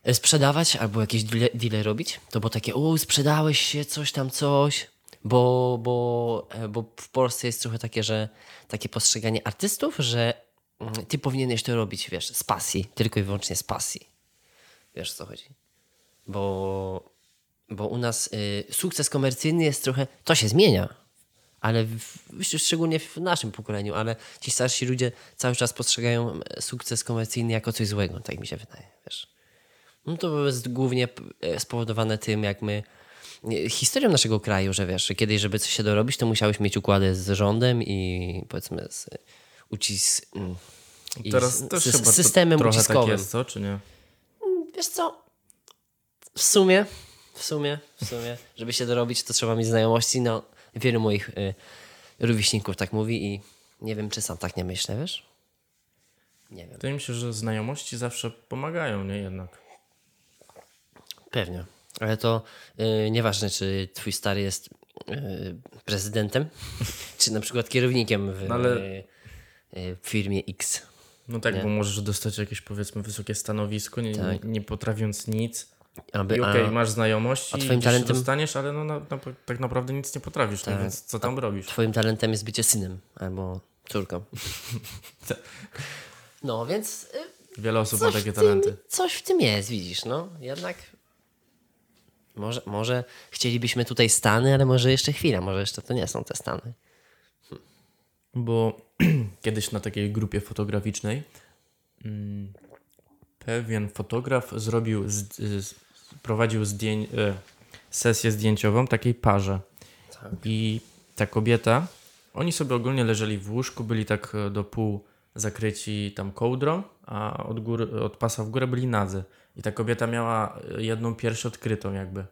e, sprzedawać albo jakieś deale robić, to było takie, o, sprzedałeś się, coś tam, coś. Bo, bo, e, bo w Polsce jest trochę takie, że takie postrzeganie artystów, że mm, ty powinieneś to robić, wiesz, z pasji, tylko i wyłącznie z pasji. Wiesz o co chodzi? Bo, bo u nas y, sukces komercyjny jest trochę. To się zmienia, ale w, szczególnie w naszym pokoleniu, ale ci starsi ludzie cały czas postrzegają e, sukces komercyjny jako coś złego, tak mi się wydaje. Wiesz. No to jest głównie e, spowodowane tym, jak my. Historią naszego kraju, że wiesz, że kiedyś, żeby coś się dorobić, to musiałeś mieć układy z rządem i powiedzmy z ucis. mm, i Teraz z, też z, chyba systemem trochę uciskowym. tak jest, co? Czy nie? Wiesz co? W sumie, w sumie, w sumie, żeby się dorobić, to trzeba mieć znajomości. No, wielu moich y, rówieśników tak mówi i nie wiem, czy sam tak nie myślę, wiesz? Nie wiem. Wydaje mi się, że znajomości zawsze pomagają, nie jednak. Pewnie. Ale to y, nieważne, czy twój stary jest y, prezydentem, czy na przykład kierownikiem w, No ale- y, y, w firmie X. No tak, Nie. bo możesz dostać jakieś powiedzmy wysokie stanowisko, nie, Tak. nie, nie potrafiąc nic. Aby, I okej, masz znajomości, a twoim talentem- dostaniesz, ale no, na, na, tak naprawdę nic nie potrafisz, no Tak. więc co tam robisz? Twoim talentem jest bycie synem albo córką. Tak. No, więc y, Wiele osób ma takie tym, talenty. Coś w tym jest, widzisz, no. Jednak może, może chcielibyśmy tutaj Stany, ale może jeszcze chwila, może jeszcze to nie są te Stany. Bo kiedyś na takiej grupie fotograficznej mm, pewien fotograf zrobił, z, z, prowadził zdjęć, e, sesję zdjęciową takiej parze. Tak. I ta kobieta, oni sobie ogólnie leżeli w łóżku, byli tak e, do pół zakryci tam kołdrą, a od, góry, od pasa w górę byli nadzy. I ta kobieta miała e, jedną pierś odkrytą jakby.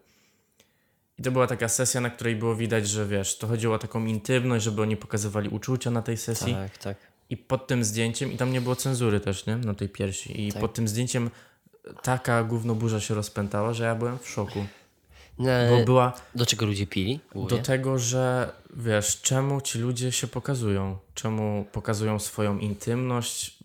I to była taka sesja, na której było widać, że wiesz, to chodziło o taką intymność, żeby oni pokazywali uczucia na tej sesji. Tak, tak. I pod tym zdjęciem, i tam nie było cenzury też, nie? Na tej piersi. I Tak. pod tym zdjęciem taka gównoburza się rozpętała, że ja byłem w szoku. No, Bo była do czego ludzie pili? do Głównie? tego, że wiesz, czemu ci ludzie się pokazują? Czemu pokazują swoją intymność?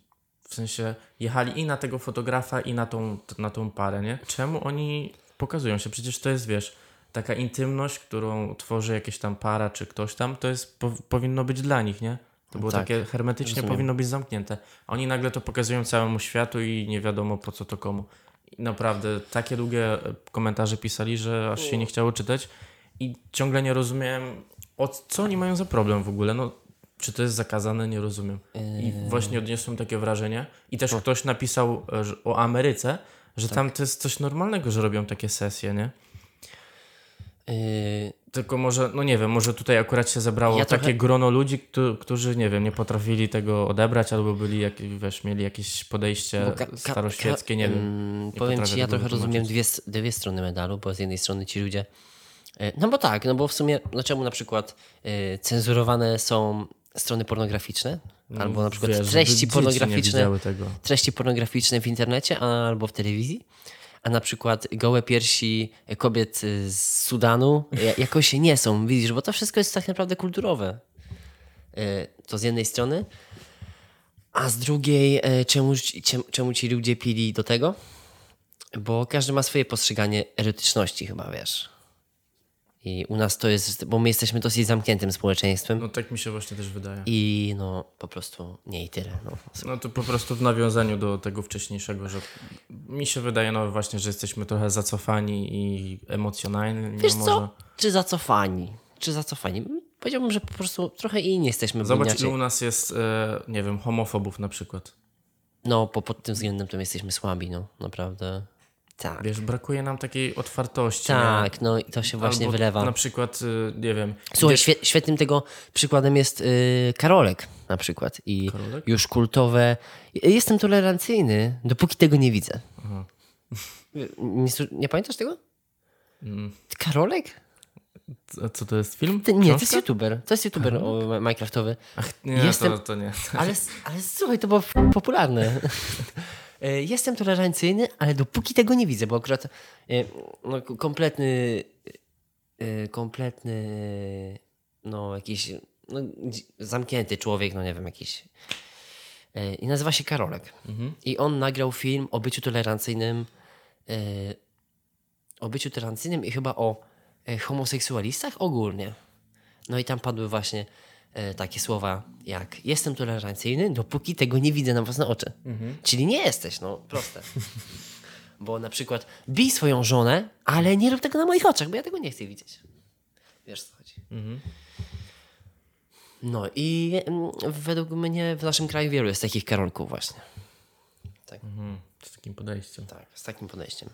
W sensie jechali i na tego fotografa, i na tą, na tą parę, nie? Czemu oni pokazują się? Przecież to jest, wiesz, taka intymność, którą tworzy jakieś tam para czy ktoś tam, to jest, po, powinno być dla nich, nie? To było Tak, takie hermetycznie rozumiem. powinno być zamknięte. A Oni nagle to pokazują całemu światu i nie wiadomo po co to komu. I naprawdę takie długie e, komentarze pisali, że aż się nie chciało czytać i ciągle nie rozumiałem, o co oni mają za problem w ogóle. No, czy to jest zakazane? Nie rozumiem. I właśnie odniosłem takie wrażenie. I też ktoś napisał e, o Ameryce, że tam to jest coś normalnego, że robią takie sesje, nie? Yy, Tylko może, no nie wiem, może tutaj akurat się zebrało Ja takie trochę- grono ludzi, któ- którzy, nie wiem, nie potrafili tego odebrać, albo byli, jak, wiesz, mieli jakieś podejście staroświeckie, nie wiem. nie Powiem ci, ja trochę rozumiem dwie, dwie strony medalu, bo z jednej strony ci ludzie. e, No bo tak, no bo w sumie, dlaczego na przykład e, cenzurowane są strony pornograficzne, albo na przykład Wiesz, treści pornograficzne, treści pornograficzne w internecie albo w telewizji, a na przykład gołe piersi kobiet z Sudanu ja- jakoś nie są, widzisz, bo to wszystko jest tak naprawdę kulturowe. E, To z jednej strony. A z drugiej, e, czemu, czemu ci ludzie pili do tego? Bo każdy ma swoje postrzeganie erotyczności chyba, wiesz. I u nas to jest, bo my jesteśmy dosyć zamkniętym społeczeństwem No tak mi się właśnie też wydaje. i no po prostu nie i tyle. No. No to po prostu w nawiązaniu do tego wcześniejszego, że mi się wydaje, no właśnie, że jesteśmy trochę zacofani i emocjonalni. Wiesz no co? może. Czy zacofani? Czy zacofani? Powiedziałbym, że po prostu trochę inni jesteśmy. bo Zobacz, inaczej. u nas jest, e, nie wiem, homofobów na przykład. No, po, pod tym względem to my jesteśmy słabi, no, naprawdę. Tak. Wiesz, brakuje nam takiej otwartości. nie? Tak, no i to się właśnie Albo wylewa. Na przykład, y, nie wiem. Słuchaj, świetnym tego przykładem jest y, Karolek na przykład. I Karolek? już kultowe. Jestem tolerancyjny, dopóki tego nie widzę. Nie, nie pamiętasz tego? Mm. Karolek? A co to jest film? Ty, nie, to jest youtuber. To jest youtuber o, Minecraftowy. Ach, nie, Jestem- to, to nie. Ale, ale słuchaj, to było popularne. E, Jestem tolerancyjny, ale dopóki tego nie widzę, bo akurat e, no, kompletny, e, kompletny, no jakiś no, zamknięty człowiek, no nie wiem, jakiś. I nazywa się Karolek. I on nagrał film o byciu tolerancyjnym, o byciu tolerancyjnym i chyba o homoseksualistach ogólnie. No i tam padły właśnie takie słowa jak jestem tolerancyjny, dopóki tego nie widzę na własne oczy. Czyli nie jesteś, no proste. Bo na przykład bij swoją żonę, ale nie rób tego na moich oczach, bo ja tego nie chcę widzieć. Wiesz co chodzi. No i mm, według mnie w naszym kraju wielu jest takich Karolków właśnie. Tak, Mhm, z takim podejściem. tak, z takim podejściem.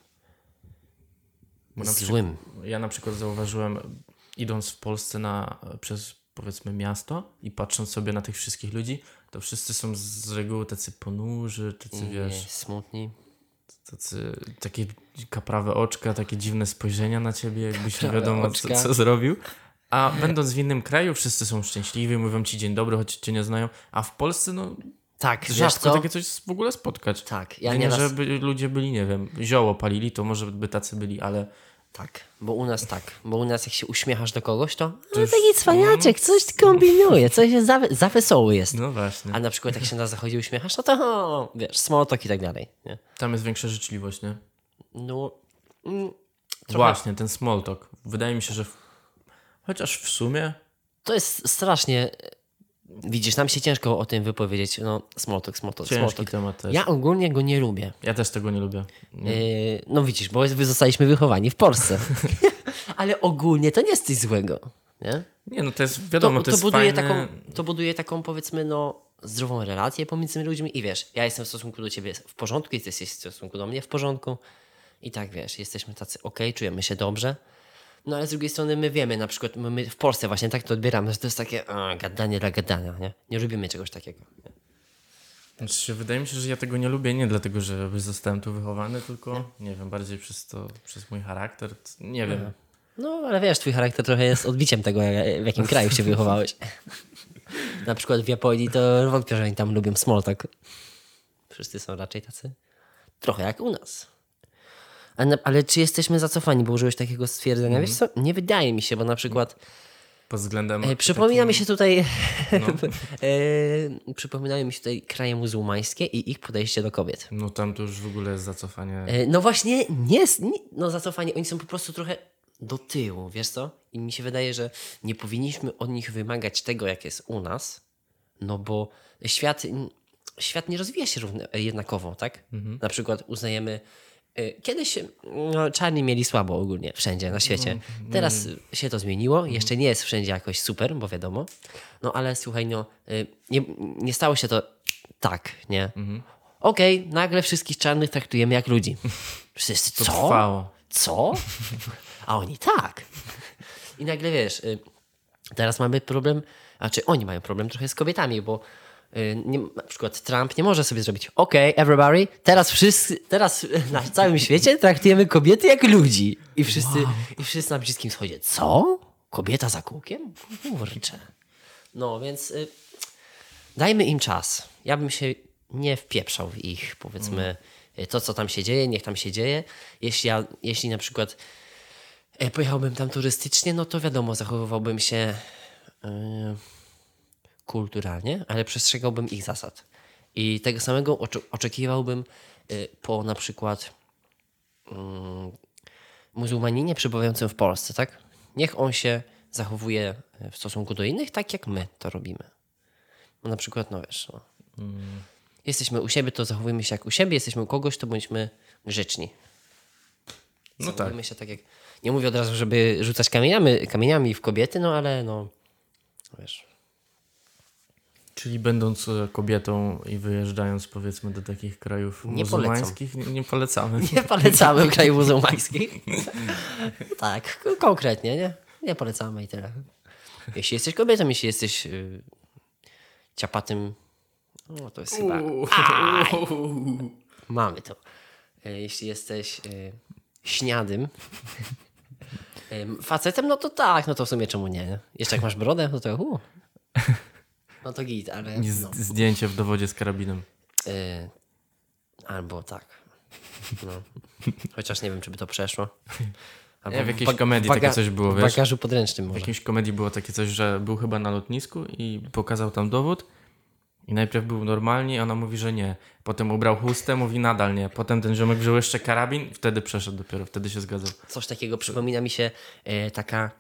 Bo na przykład- Złym. Ja na przykład zauważyłem, idąc w Polsce na, przez powiedzmy miasto i patrząc sobie na tych wszystkich ludzi, to wszyscy są z reguły tacy ponurzy, tacy wiesz, smutni. tacy, takie kaprawe oczka, takie dziwne spojrzenia na ciebie, jakbyś nie wiadomo co, co zrobił. A będąc w innym kraju, wszyscy są szczęśliwi, mówią ci dzień dobry, choć cię nie znają. A w Polsce, no, Tak, rzadko takie coś w ogóle spotkać. Tak, ja Ja nie, nieraz... żeby ludzie byli, nie wiem, zioło palili, to może by tacy byli, ale Tak, bo u nas tak. Bo u nas jak się uśmiechasz do kogoś, to no, taki cwaniaczek, coś kombinuje, coś jest za, za wesoły jest. no właśnie. A na przykład jak się na zachodzie uśmiechasz, no to o, wiesz, small talk i tak dalej. Nie? Tam jest większa życzliwość, nie? No, mm, Trochę- Właśnie, ten small talk. Wydaje mi się, że w... chociaż w sumie to jest strasznie... Widzisz, nam się ciężko o tym wypowiedzieć. No, talk, small ciężki temat też. Ja ogólnie go nie lubię. Ja też tego nie lubię. Yy, no widzisz, bo zostaliśmy wychowani w Polsce. Ale ogólnie to nie jest coś złego. Nie? Nie, no to jest, wiadomo, to, to, jest buduje fajne... taką, to buduje taką, powiedzmy, no, zdrową relację pomiędzy ludźmi i wiesz, ja jestem w stosunku do ciebie w porządku, jesteś w stosunku do mnie w porządku i tak, wiesz, jesteśmy tacy okej, czujemy się dobrze, no ale z drugiej strony my wiemy, na przykład my, w Polsce właśnie tak to odbieramy, że to jest takie a, gadanie dla gadania, nie? Nie lubimy czegoś takiego. Nie? Znaczy, wydaje mi się, że ja tego nie lubię nie dlatego, że zostałem tu wychowany, tylko, nie wiem, bardziej przez to, przez mój charakter. Nie wiem. No, ale wiesz, twój charakter trochę jest odbiciem tego, w jakim kraju się wychowałeś. Na przykład w Japonii to wątpię, że oni tam lubią small talk. Wszyscy są raczej tacy trochę jak u nas. Ale, czy jesteśmy zacofani, bo użyłeś takiego stwierdzenia? Wiesz co, nie wydaje mi się, bo na przykład Pod względem... e, przypomina mi się tutaj No. e, przypominają mi się tutaj kraje muzułmańskie i ich podejście do kobiet. No tam to już w ogóle jest zacofanie. E, No właśnie, nie, nie no zacofanie, oni są po prostu trochę do tyłu, wiesz co? I mi się wydaje, że nie powinniśmy od nich wymagać tego, jak jest u nas, no bo świat, świat nie rozwija się równo, jednakowo, tak? Na przykład uznajemy, e, kiedyś no, czarni mieli słabo ogólnie, wszędzie na świecie. Teraz się to zmieniło, jeszcze nie jest wszędzie jakoś super, bo wiadomo, no ale słuchaj, no, e, nie, nie stało się to tak, nie? Okej, nagle wszystkich czarnych traktujemy jak ludzi. Wszyscy, to co? trwało. Co? A oni tak. I nagle wiesz, y, teraz mamy problem, a czy oni mają problem trochę z kobietami, bo y, nie, na przykład Trump nie może sobie zrobić OK, everybody, teraz wszyscy, teraz na całym świecie traktujemy kobiety jak ludzi. I wszyscy, i wszyscy na Bliskim Wschodzie, co? Kobieta za kółkiem? Kurczę. No, więc y, dajmy im czas. Ja bym się nie wpieprzał w ich, powiedzmy, y, to, co tam się dzieje, niech tam się dzieje. Jeśli, ja, jeśli na przykład e, pojechałbym tam turystycznie, no to wiadomo, zachowywałbym się y, kulturalnie, ale przestrzegałbym ich zasad. I tego samego oczekiwałbym y, po na przykład mm, muzułmaninie przebywającym w Polsce, tak? Niech on się zachowuje w stosunku do innych tak, jak my to robimy. No na przykład, no wiesz, no. jesteśmy u siebie, to zachowujmy się jak u siebie, jesteśmy u kogoś, to bądźmy grzeczni. No tak. Się tak jak... Nie mówię od razu, żeby rzucać kamieniami, kamieniami w kobiety, no ale no, wiesz... Czyli będąc e, kobietą i wyjeżdżając powiedzmy do takich krajów Nie muzułmańskich, nie, nie polecamy. Nie polecamy krajów muzułmańskich. tak, konkretnie, nie? Nie polecamy i tyle. Jeśli jesteś kobietą, jeśli jesteś y, ciapatym, no to jest chyba... Aj! Mamy to. Y, Jeśli jesteś y, śniadym, Ym, Facetem, no to tak, no to w sumie czemu nie? nie? Jeszcze jak masz brodę, no to uh. No to git, ale Z, no. Zdjęcie w dowodzie z karabinem. Y, albo tak. No. Chociaż nie wiem, czy by to przeszło. Albo Nie, w jakiejś komedii takie coś było, W wiesz? bagażu podręcznym W może. jakiejś komedii było takie coś, że był chyba na lotnisku i pokazał tam dowód. I najpierw był normalnie, ona mówi, że nie. Potem ubrał chustę, mówi nadal nie. Potem ten ziomek wziął jeszcze karabin wtedy przeszedł dopiero, wtedy się zgadzał. Coś takiego przypomina mi się e, taka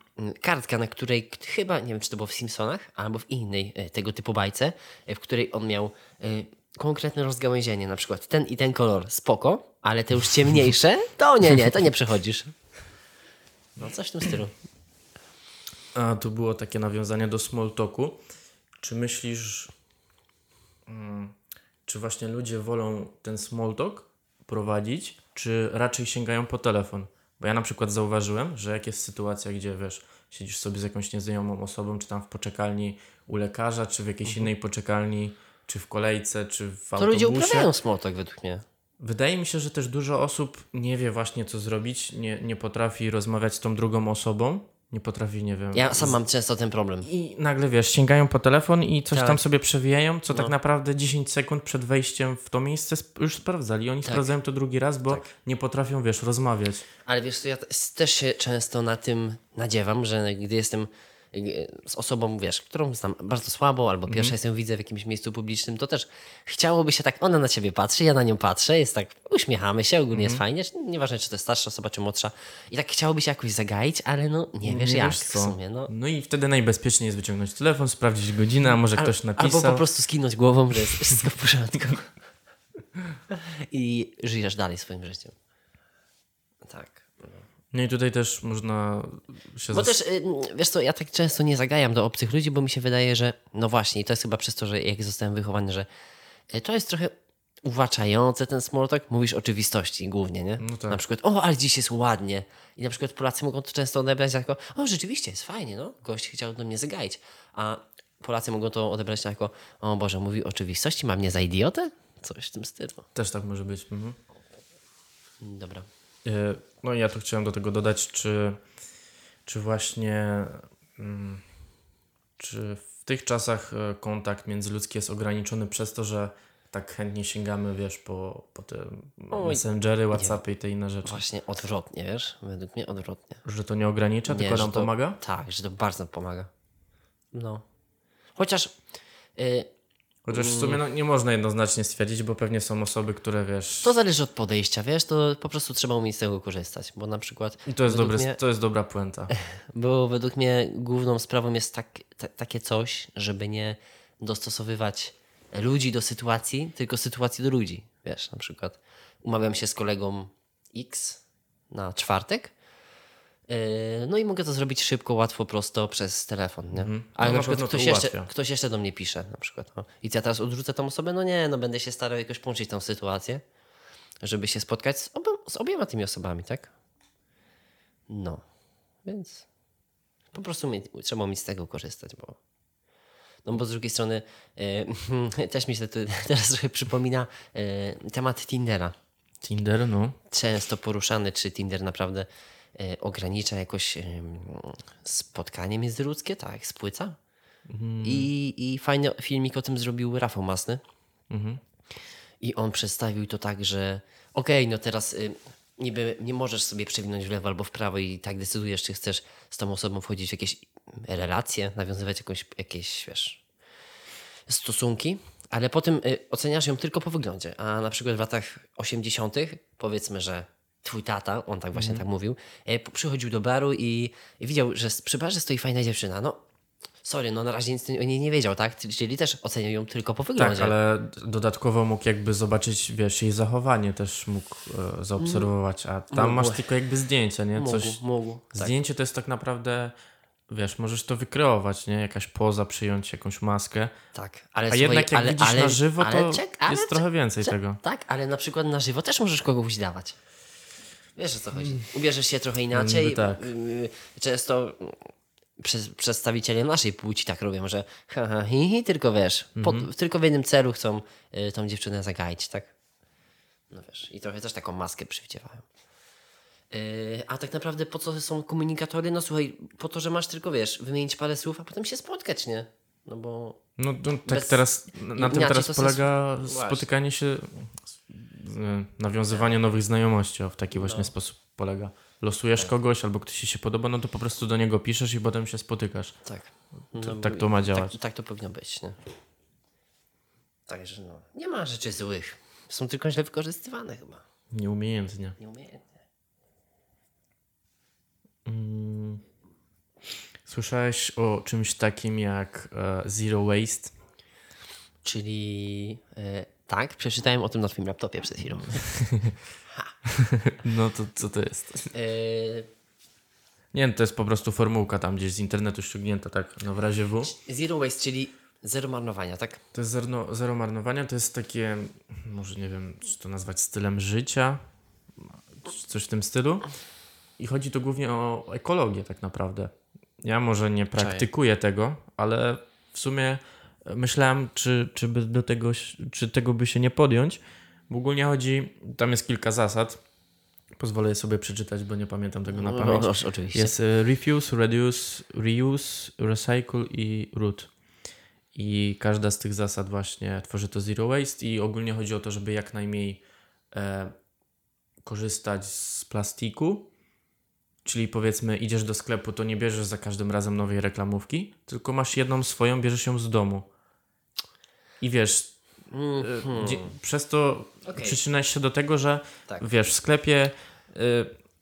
kartka, na której chyba, nie wiem czy to było w Simpsonach, albo w innej e, tego typu bajce, e, w której on miał e, konkretne rozgałęzienie, na przykład ten i ten kolor, spoko, ale te już ciemniejsze, to nie, nie, to nie przechodzisz. No coś w tym stylu. A tu było takie nawiązanie do small talku. Czy myślisz, mm, czy właśnie ludzie wolą ten small talk prowadzić, czy raczej sięgają po telefon? Bo ja na przykład zauważyłem, że jak jest sytuacja, gdzie wiesz, siedzisz sobie z jakąś nieznajomą osobą, czy tam w poczekalni u lekarza, czy w jakiejś innej poczekalni, czy w kolejce, czy w To ludzie autobusie. uprawiają smotok według mnie. Wydaje mi się, że też dużo osób nie wie właśnie co zrobić, nie, nie potrafi rozmawiać z tą drugą osobą, nie potrafi, nie wiem. Ja sam mam często ten problem. I nagle wiesz, sięgają po telefon i coś Tak. tam sobie przewijają, co tak No. naprawdę 10 sekund przed wejściem w to miejsce już sprawdzali. Oni sprawdzają to drugi raz, bo Tak. nie potrafią, wiesz, rozmawiać. Ale wiesz ja te- też się często na tym nadziewam, że gdy jestem z osobą, wiesz, którą znam bardzo słabo, albo Mhm. pierwszy raz ją widzę w jakimś miejscu publicznym, to też chciałoby się tak, ona na ciebie patrzy, ja na nią patrzę, jest tak, uśmiechamy się, ogólnie Mhm. jest fajnie, czy- nieważne czy to jest starsza osoba, czy młodsza, i tak chciałoby się jakoś zagaić, ale no nie wiesz Nie jak wiesz w sumie, no. No i wtedy najbezpieczniej jest wyciągnąć telefon, sprawdzić godzinę, a może ktoś napisał. Albo po prostu skinąć głową, że jest wszystko w porządku. I żyjesz dalej swoim życiem. No i tutaj też można się Bo też, y, wiesz co, ja tak często nie zagajam do obcych ludzi, bo mi się wydaje, że no właśnie, i to jest chyba przez to, że jak zostałem wychowany, że y, to jest trochę uwłaczające ten small talk. Mówisz oczywistości głównie, nie? No tak. Na przykład, o, ale dziś jest ładnie. I na przykład Polacy mogą to często odebrać jako, o, rzeczywiście jest fajnie, no, gość chciał do mnie zagaić. A Polacy mogą to odebrać jako, o Boże, mówi oczywistości, ma mnie za idiotę? Coś w tym stylu. też tak może być. Mhm. Dobra. E, No i ja tu chciałem do tego dodać, czy, czy właśnie mm, czy w tych czasach e, kontakt międzyludzki jest ograniczony przez to, że tak chętnie sięgamy, wiesz, po, po te Oj, messengery, whatsappy i te inne rzeczy. Właśnie odwrotnie, wiesz? Według mnie odwrotnie. Że to nie ogranicza, tylko że nam to, pomaga? Tak, że to bardzo pomaga. No. Chociaż y, Chociaż w sumie no, nie można jednoznacznie stwierdzić, bo pewnie są osoby, które wiesz... to zależy od podejścia, wiesz, to po prostu trzeba umieć z tego korzystać, bo na przykład I to jest, dobre, mnie, to jest dobra puenta. bo według mnie główną sprawą jest tak, ta, takie coś, żeby nie dostosowywać ludzi do sytuacji, tylko sytuacji do ludzi. Wiesz, na przykład umawiam się z kolegą X na czwartek, no i mogę to zrobić szybko, łatwo, prosto przez telefon, nie? Ale No, na przykład ktoś jeszcze, ktoś jeszcze do mnie pisze na przykład. No. I ja teraz odrzucę tą osobę? No nie, no będę się starał jakoś połączyć tą sytuację, żeby się spotkać z, z obiema tymi osobami, tak? No, więc po prostu mi, trzeba mieć z tego korzystać, bo no bo z drugiej strony e, też mi się to teraz trochę przypomina e, temat Tindera. Tinder, no. Często poruszany, czy Tinder naprawdę e, ogranicza jakoś e, spotkanie międzyludzkie, tak, spłyca. I, I fajny filmik o tym zrobił Rafał Masny. I on przedstawił to tak, że okej, no teraz y, niby nie możesz sobie przewinąć w lewo albo w prawo i tak decydujesz, czy chcesz z tą osobą wchodzić w jakieś relacje, nawiązywać jakąś, jakieś, wiesz, stosunki, ale potem y, oceniasz ją tylko po wyglądzie. A na przykład w latach 80., powiedzmy, że twój tata, on tak właśnie tak mówił, p- przychodził do baru i, i widział, że przy barze stoi fajna dziewczyna. No, sorry, no na razie nic o niej nie wiedział, tak? Czyli też oceniał ją tylko po wyglądzie. Tak, ale dodatkowo mógł jakby zobaczyć, wiesz, jej zachowanie też mógł e, zaobserwować, a tam Mógł. masz tylko jakby zdjęcie, nie? Mógł, Coś, mógł. Tak. Zdjęcie to jest tak naprawdę, wiesz, możesz to wykreować, nie? Jakaś poza, przyjąć jakąś maskę, Tak, ale a jednak jak ale, widzisz ale, na żywo, to czek- jest trochę więcej czek- tego. Tak, ale na przykład na żywo też możesz kogoś dawać. Wiesz o co chodzi. Ubierzesz się trochę inaczej. niby tak. Yy, Często mm, przez, przedstawiciele naszej płci tak robią, że ha, ha, hi, hi, tylko wiesz, pod, tylko w jednym celu chcą y, tą dziewczynę zagaić, tak? No wiesz, i trochę też taką maskę przywdziewają. Yy, a tak naprawdę po co są komunikatory? No słuchaj, po to, że masz tylko, wiesz, wymienić parę słów, a potem się spotkać, nie? No bo No, no tak teraz, na tym teraz polega sens- Właśnie. spotykanie się, y, nawiązywanie nowych znajomości, o, w taki właśnie No. sposób polega. Losujesz kogoś, albo ktoś ci się podoba, no to po prostu do niego piszesz i potem się spotykasz. tak. To, No, tak to ma działać. Tak, tak to powinno być, nie? Także no, nie ma rzeczy złych. Są tylko źle wykorzystywane chyba. Nieumiejętnie. Nieumiejętnie. Słyszałeś o czymś takim jak e, zero waste? Czyli e, tak, przeczytałem o tym na twoim laptopie przed chwilą. No to co to jest? E, Nie, no, to jest po prostu formułka tam gdzieś z internetu ściągnięta, tak, no w razie W. zero waste, czyli zero marnowania, tak? To jest zero, zero marnowania, to jest takie, może nie wiem, czy to nazwać stylem życia, czy coś w tym stylu. I chodzi tu głównie o ekologię tak naprawdę. Ja może nie praktykuję tego, ale w sumie myślałem, czy, czy, by do tego, czy tego by się nie podjąć. Bo ogólnie chodzi, tam jest kilka zasad. Pozwolę sobie przeczytać, bo nie pamiętam tego na No, pamięć. no, oczywiście. Jest e, refuse, reduce, reuse, recycle i root. I każda z tych zasad właśnie tworzy to zero waste i ogólnie chodzi o to, żeby jak najmniej e, korzystać z plastiku. Czyli powiedzmy idziesz do sklepu, to nie bierzesz za każdym razem nowej reklamówki, tylko masz jedną swoją, bierzesz ją z domu. I wiesz, e, dzie- przez to. Okej. przyczyniasz się do tego, że Tak. wiesz, w sklepie y,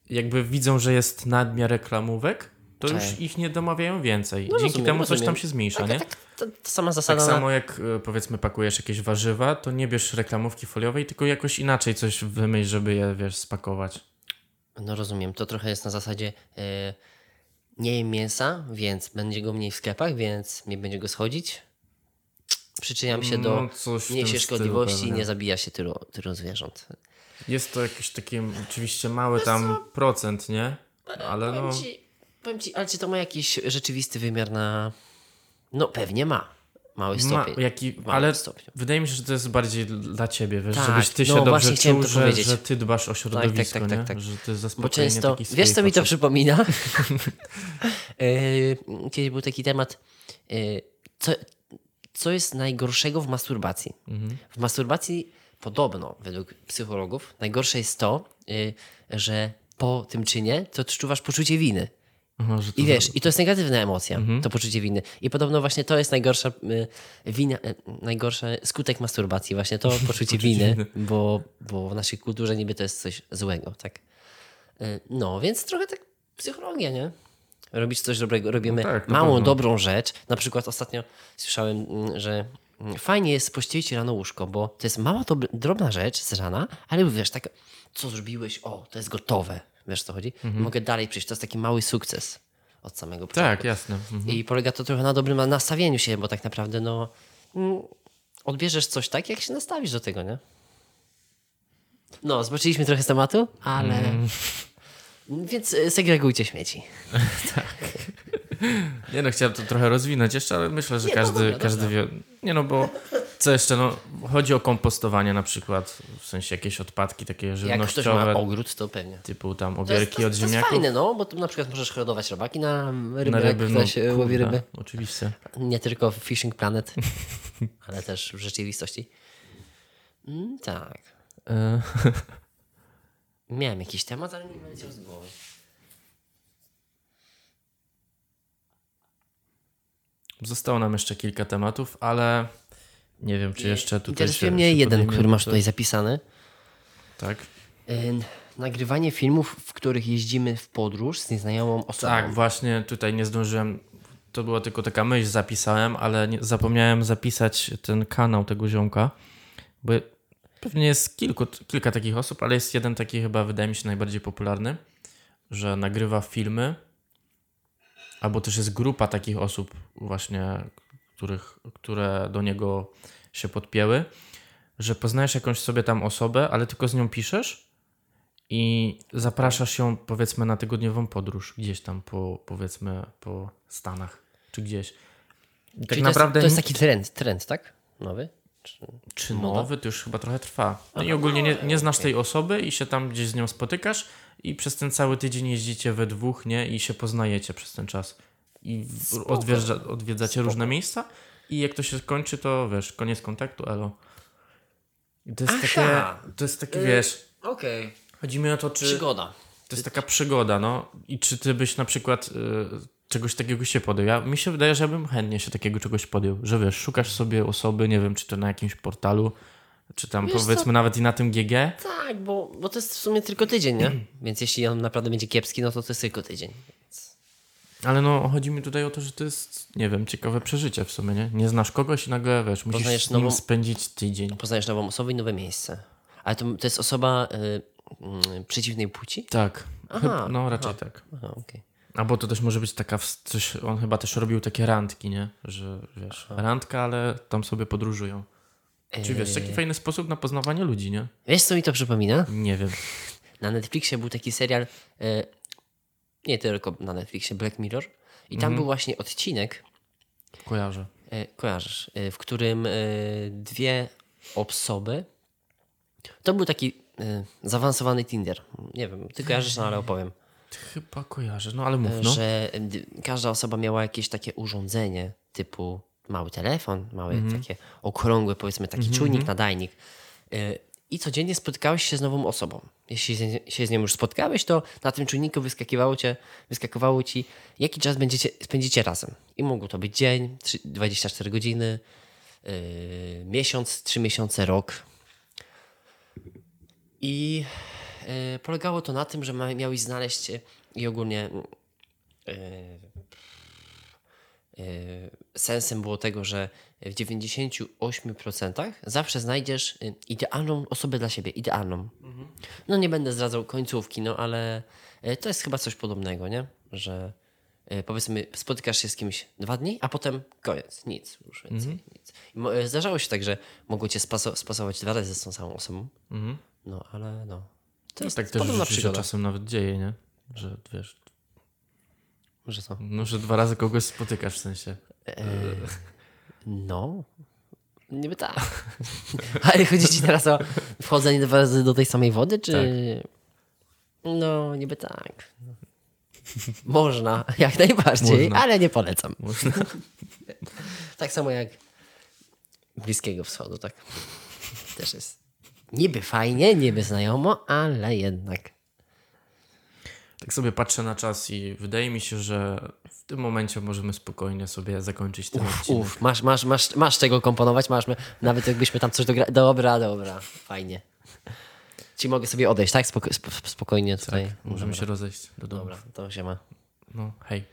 jakby widzą, że jest nadmiar reklamówek, to już ich nie domawiają więcej. Dzięki No rozumiem, temu coś rozumiem. tam się zmniejsza, nie? Tak, tak, to, to sama Tak zasada. na- samo jak y, powiedzmy pakujesz jakieś warzywa, to nie bierz reklamówki foliowej, tylko jakoś inaczej coś wymyśl, żeby je, wiesz, spakować. No rozumiem, to trochę jest na zasadzie e, nie jem mięsa, więc będzie go mniej w sklepach, więc nie będzie go schodzić. Przyczyniam się do No, mniejszej szkodliwości i nie zabija się tylu, tylu zwierząt. Jest to jakiś taki oczywiście mały tam procent, nie? Ale no... Powiem, ci, powiem ci, ale czy to ma jakiś rzeczywisty wymiar na... No pewnie ma. Mały Ma, stopień. jaki, W małym ale stopniu. wydaje mi się, że to jest bardziej dla ciebie, wiesz, Tak, żebyś ty się no dobrze właśnie chciałem czuł, to że, powiedzieć. że ty dbasz o środowisko, tak, tak, nie? tak. Że to jest Bo zaspokojenie często, takich wiesz co mi to przypomina? Yy, Kiedyś był taki temat, yy, co, co jest najgorszego w masturbacji? Mhm. W masturbacji podobno, według psychologów, najgorsze jest to, yy, że po tym czynie to odczuwasz poczucie winy. Aha, to I wiesz, i to jest negatywna emocja, to poczucie winy. I podobno właśnie to jest najgorsza y, wina, y, najgorszy skutek masturbacji, właśnie to poczucie winy, winy. bo, bo w naszej kulturze niby to jest coś złego, tak? Y, No, więc trochę tak psychologia, nie? Robić coś dobrego, robimy No tak, małą, pewno. dobrą rzecz. Na przykład ostatnio słyszałem, mm, że mm, fajnie jest pościelić rano łóżko, bo to jest mała, drobna rzecz z rana, ale wiesz, tak, co zrobiłeś, o, to jest gotowe. Wiesz, co chodzi? Mogę dalej przyjść. To jest taki mały sukces od samego początku. Mhm. Tak, jasne. Mhm. I polega to trochę na dobrym nastawieniu się, bo tak naprawdę no, mm, odbierzesz coś tak, jak się nastawisz do tego, nie? No, zobaczyliśmy trochę z tematu, ale... Mm. Więc y, segregujcie śmieci. Nie no, chciałem to trochę rozwinąć jeszcze, ale myślę, że Nie, no każdy, dobra, każdy wie. Nie no, bo co jeszcze, no, chodzi o kompostowanie na przykład, w sensie jakieś odpadki takie Jak ktoś ma żywnościowe, ogród, to pewnie. typu tam To jest, obierki to, od to jest ziemniaków. fajne, no, bo tu na przykład możesz hodować robaki na ryby, na ryby, jak no, ktoś no, łowi ryby. Oczywiście. Nie tylko w Fishing Planet, ale też w rzeczywistości. Mm, tak. Miałem jakiś temat, ale nie leciał z głowy. Zostało nam jeszcze kilka tematów, ale nie wiem, czy jeszcze tutaj Interesuje mnie jeden, który masz tutaj zapisany. Tak. Yy, nagrywanie filmów, w których jeździmy w podróż z nieznajomą osobą. Tak, właśnie tutaj nie zdążyłem. To była tylko taka myśl, zapisałem, ale nie, zapomniałem zapisać ten kanał tego ziomka, bo pewnie jest kilku, kilka takich osób, ale jest jeden taki chyba, wydaje mi się, najbardziej popularny, że nagrywa filmy, albo też jest grupa takich osób właśnie, których, które do niego się podpięły, że poznajesz jakąś sobie tam osobę, ale tylko z nią piszesz i zapraszasz ją powiedzmy na tygodniową podróż gdzieś tam po powiedzmy po Stanach czy gdzieś. Tak Czyli naprawdę to, jest, to jest taki trend, trend, tak? Nowy? Czy... Czy nowy, to już chyba trochę trwa. No i ogólnie nie, nie znasz tej osoby i się tam gdzieś z nią spotykasz i przez ten cały tydzień jeździcie we dwóch, nie? I się poznajecie przez ten czas. I odwiedza, odwiedzacie różne miejsca i jak to się skończy, to wiesz, koniec kontaktu, elo. I to jest Aha. takie, to jest takie, wiesz, Okej. chodzi mi o to, czy... Przygoda. To jest taka przygoda, no. I czy ty byś na przykład y, czegoś takiego się podjął? Ja, mi się wydaje, że ja bym chętnie się takiego czegoś podjął. Że wiesz, szukasz sobie osoby, nie wiem, czy to na jakimś portalu, czy tam Wiesz powiedzmy co? nawet i na tym GG. Tak, bo, bo to jest w sumie tylko tydzień, nie? Więc jeśli on naprawdę będzie kiepski, no to to jest tylko tydzień. Ale no, chodzi mi tutaj o to, że to jest, nie wiem, ciekawe przeżycie w sumie, nie? Nie znasz kogoś i nagle, wiesz, musisz Poznajesz z nim nową- spędzić tydzień. Poznajesz nową osobę i nowe miejsce. Ale to, to jest osoba y, y, przeciwnej płci? Tak. Aha, no, raczej tak. Aha, okej. Albo to też może być taka, coś, on chyba też robił takie randki, nie? Że, wiesz, randka, ale tam sobie podróżują. Czy wiesz, taki fajny sposób na poznawanie ludzi, nie? Wiesz, co mi to przypomina? Nie wiem. Na Netflixie był taki serial, e, nie tylko na Netflixie, Black Mirror. I tam był właśnie odcinek, Kojarzę. e, kojarzysz, e, w którym dwie osoby, to był taki zaawansowany Tinder. Nie wiem, ty kojarzysz, no ale opowiem. Chyba kojarzę, no ale mów, no. Że każda osoba miała jakieś takie urządzenie typu mały telefon, małe Mhm. takie okrągłe, powiedzmy taki czujnik, nadajnik. Y, I codziennie spotykałeś się z nową osobą. Jeśli się- z nią już spotkałeś, to na tym czujniku wyskakiwało, cię, wyskakiwało ci, jaki czas będziecie, spędzicie razem. I mógł to być dzień, trzy- 24 godziny, yy, miesiąc, 3 miesiące, rok. I polegało to na tym, że miałeś znaleźć yy, i ogólnie yy, sensem było tego, że w 98% zawsze znajdziesz idealną osobę dla siebie, idealną. No nie będę zdradzał końcówki, no ale to jest chyba coś podobnego, nie? Że powiedzmy spotykasz się z kimś dwa dni, a potem koniec, nic już więcej, nic. I zdarzało się tak, że mogło cię spaso- spasować dwa razy z tą samą osobą, no ale no. To No jest tak też w życiu się czasem nawet dzieje, nie? Że wiesz, Że co? no że dwa razy kogoś spotykasz w sensie. No, niby tak. Ale chodzi ci teraz o wchodzenie dwa razy do tej samej wody, czy... No, niby tak. Można, jak najbardziej, Można. ale nie polecam. Można. Tak samo jak Bliskiego Wschodu, tak. Też jest niby fajnie, niby znajomo, ale jednak. Tak sobie patrzę na czas i wydaje mi się, że w tym momencie możemy spokojnie sobie zakończyć ten odcinek. Uf, masz, masz, masz, masz czego komponować, masz, nawet jakbyśmy tam coś dogra... Dobra, dobra, fajnie. Ci mogę sobie odejść, tak? Spoko sp- spokojnie tutaj. Tak, możemy się rozejść do domu. Dobra, to się ma. No, hej.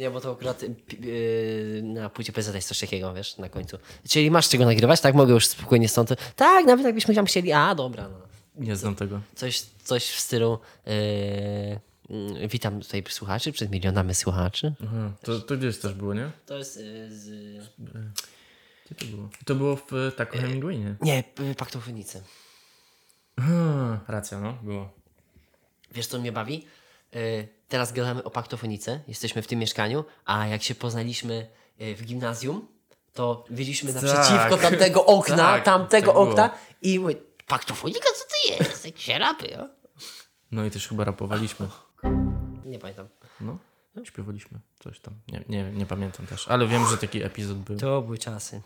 Nie, bo to akurat y, yy, na płycie PZ jest coś takiego, wiesz, na końcu. Czyli masz czego nagrywać, tak? Mogę już spokojnie stąd. Tak, nawet jakbyśmy tam chcieli. A, dobra, no. Nie znam tego. Coś, coś w stylu. Yy, witam tutaj słuchaczy, przed milionami słuchaczy. Aha, to, to gdzieś też było, nie? To jest yy, z. Gdzie to było? To było w Taco Hemingway, nie? Nie, yy, paktofonicy. Aha, racja, no, było. Wiesz, co mnie bawi? Yy, teraz gadamy o paktofonice, jesteśmy w tym mieszkaniu, a jak się poznaliśmy yy, w gimnazjum, to byliśmy naprzeciwko Tak. tamtego okna, Tak, tamtego tak było. okna i mówię, paktofonika, co to jest? Jak się rapy, o? No i też chyba rapowaliśmy. Nie pamiętam. No, śpiewaliśmy coś tam. Nie, nie, nie pamiętam też, ale wiem, że taki epizod był. To były czasy.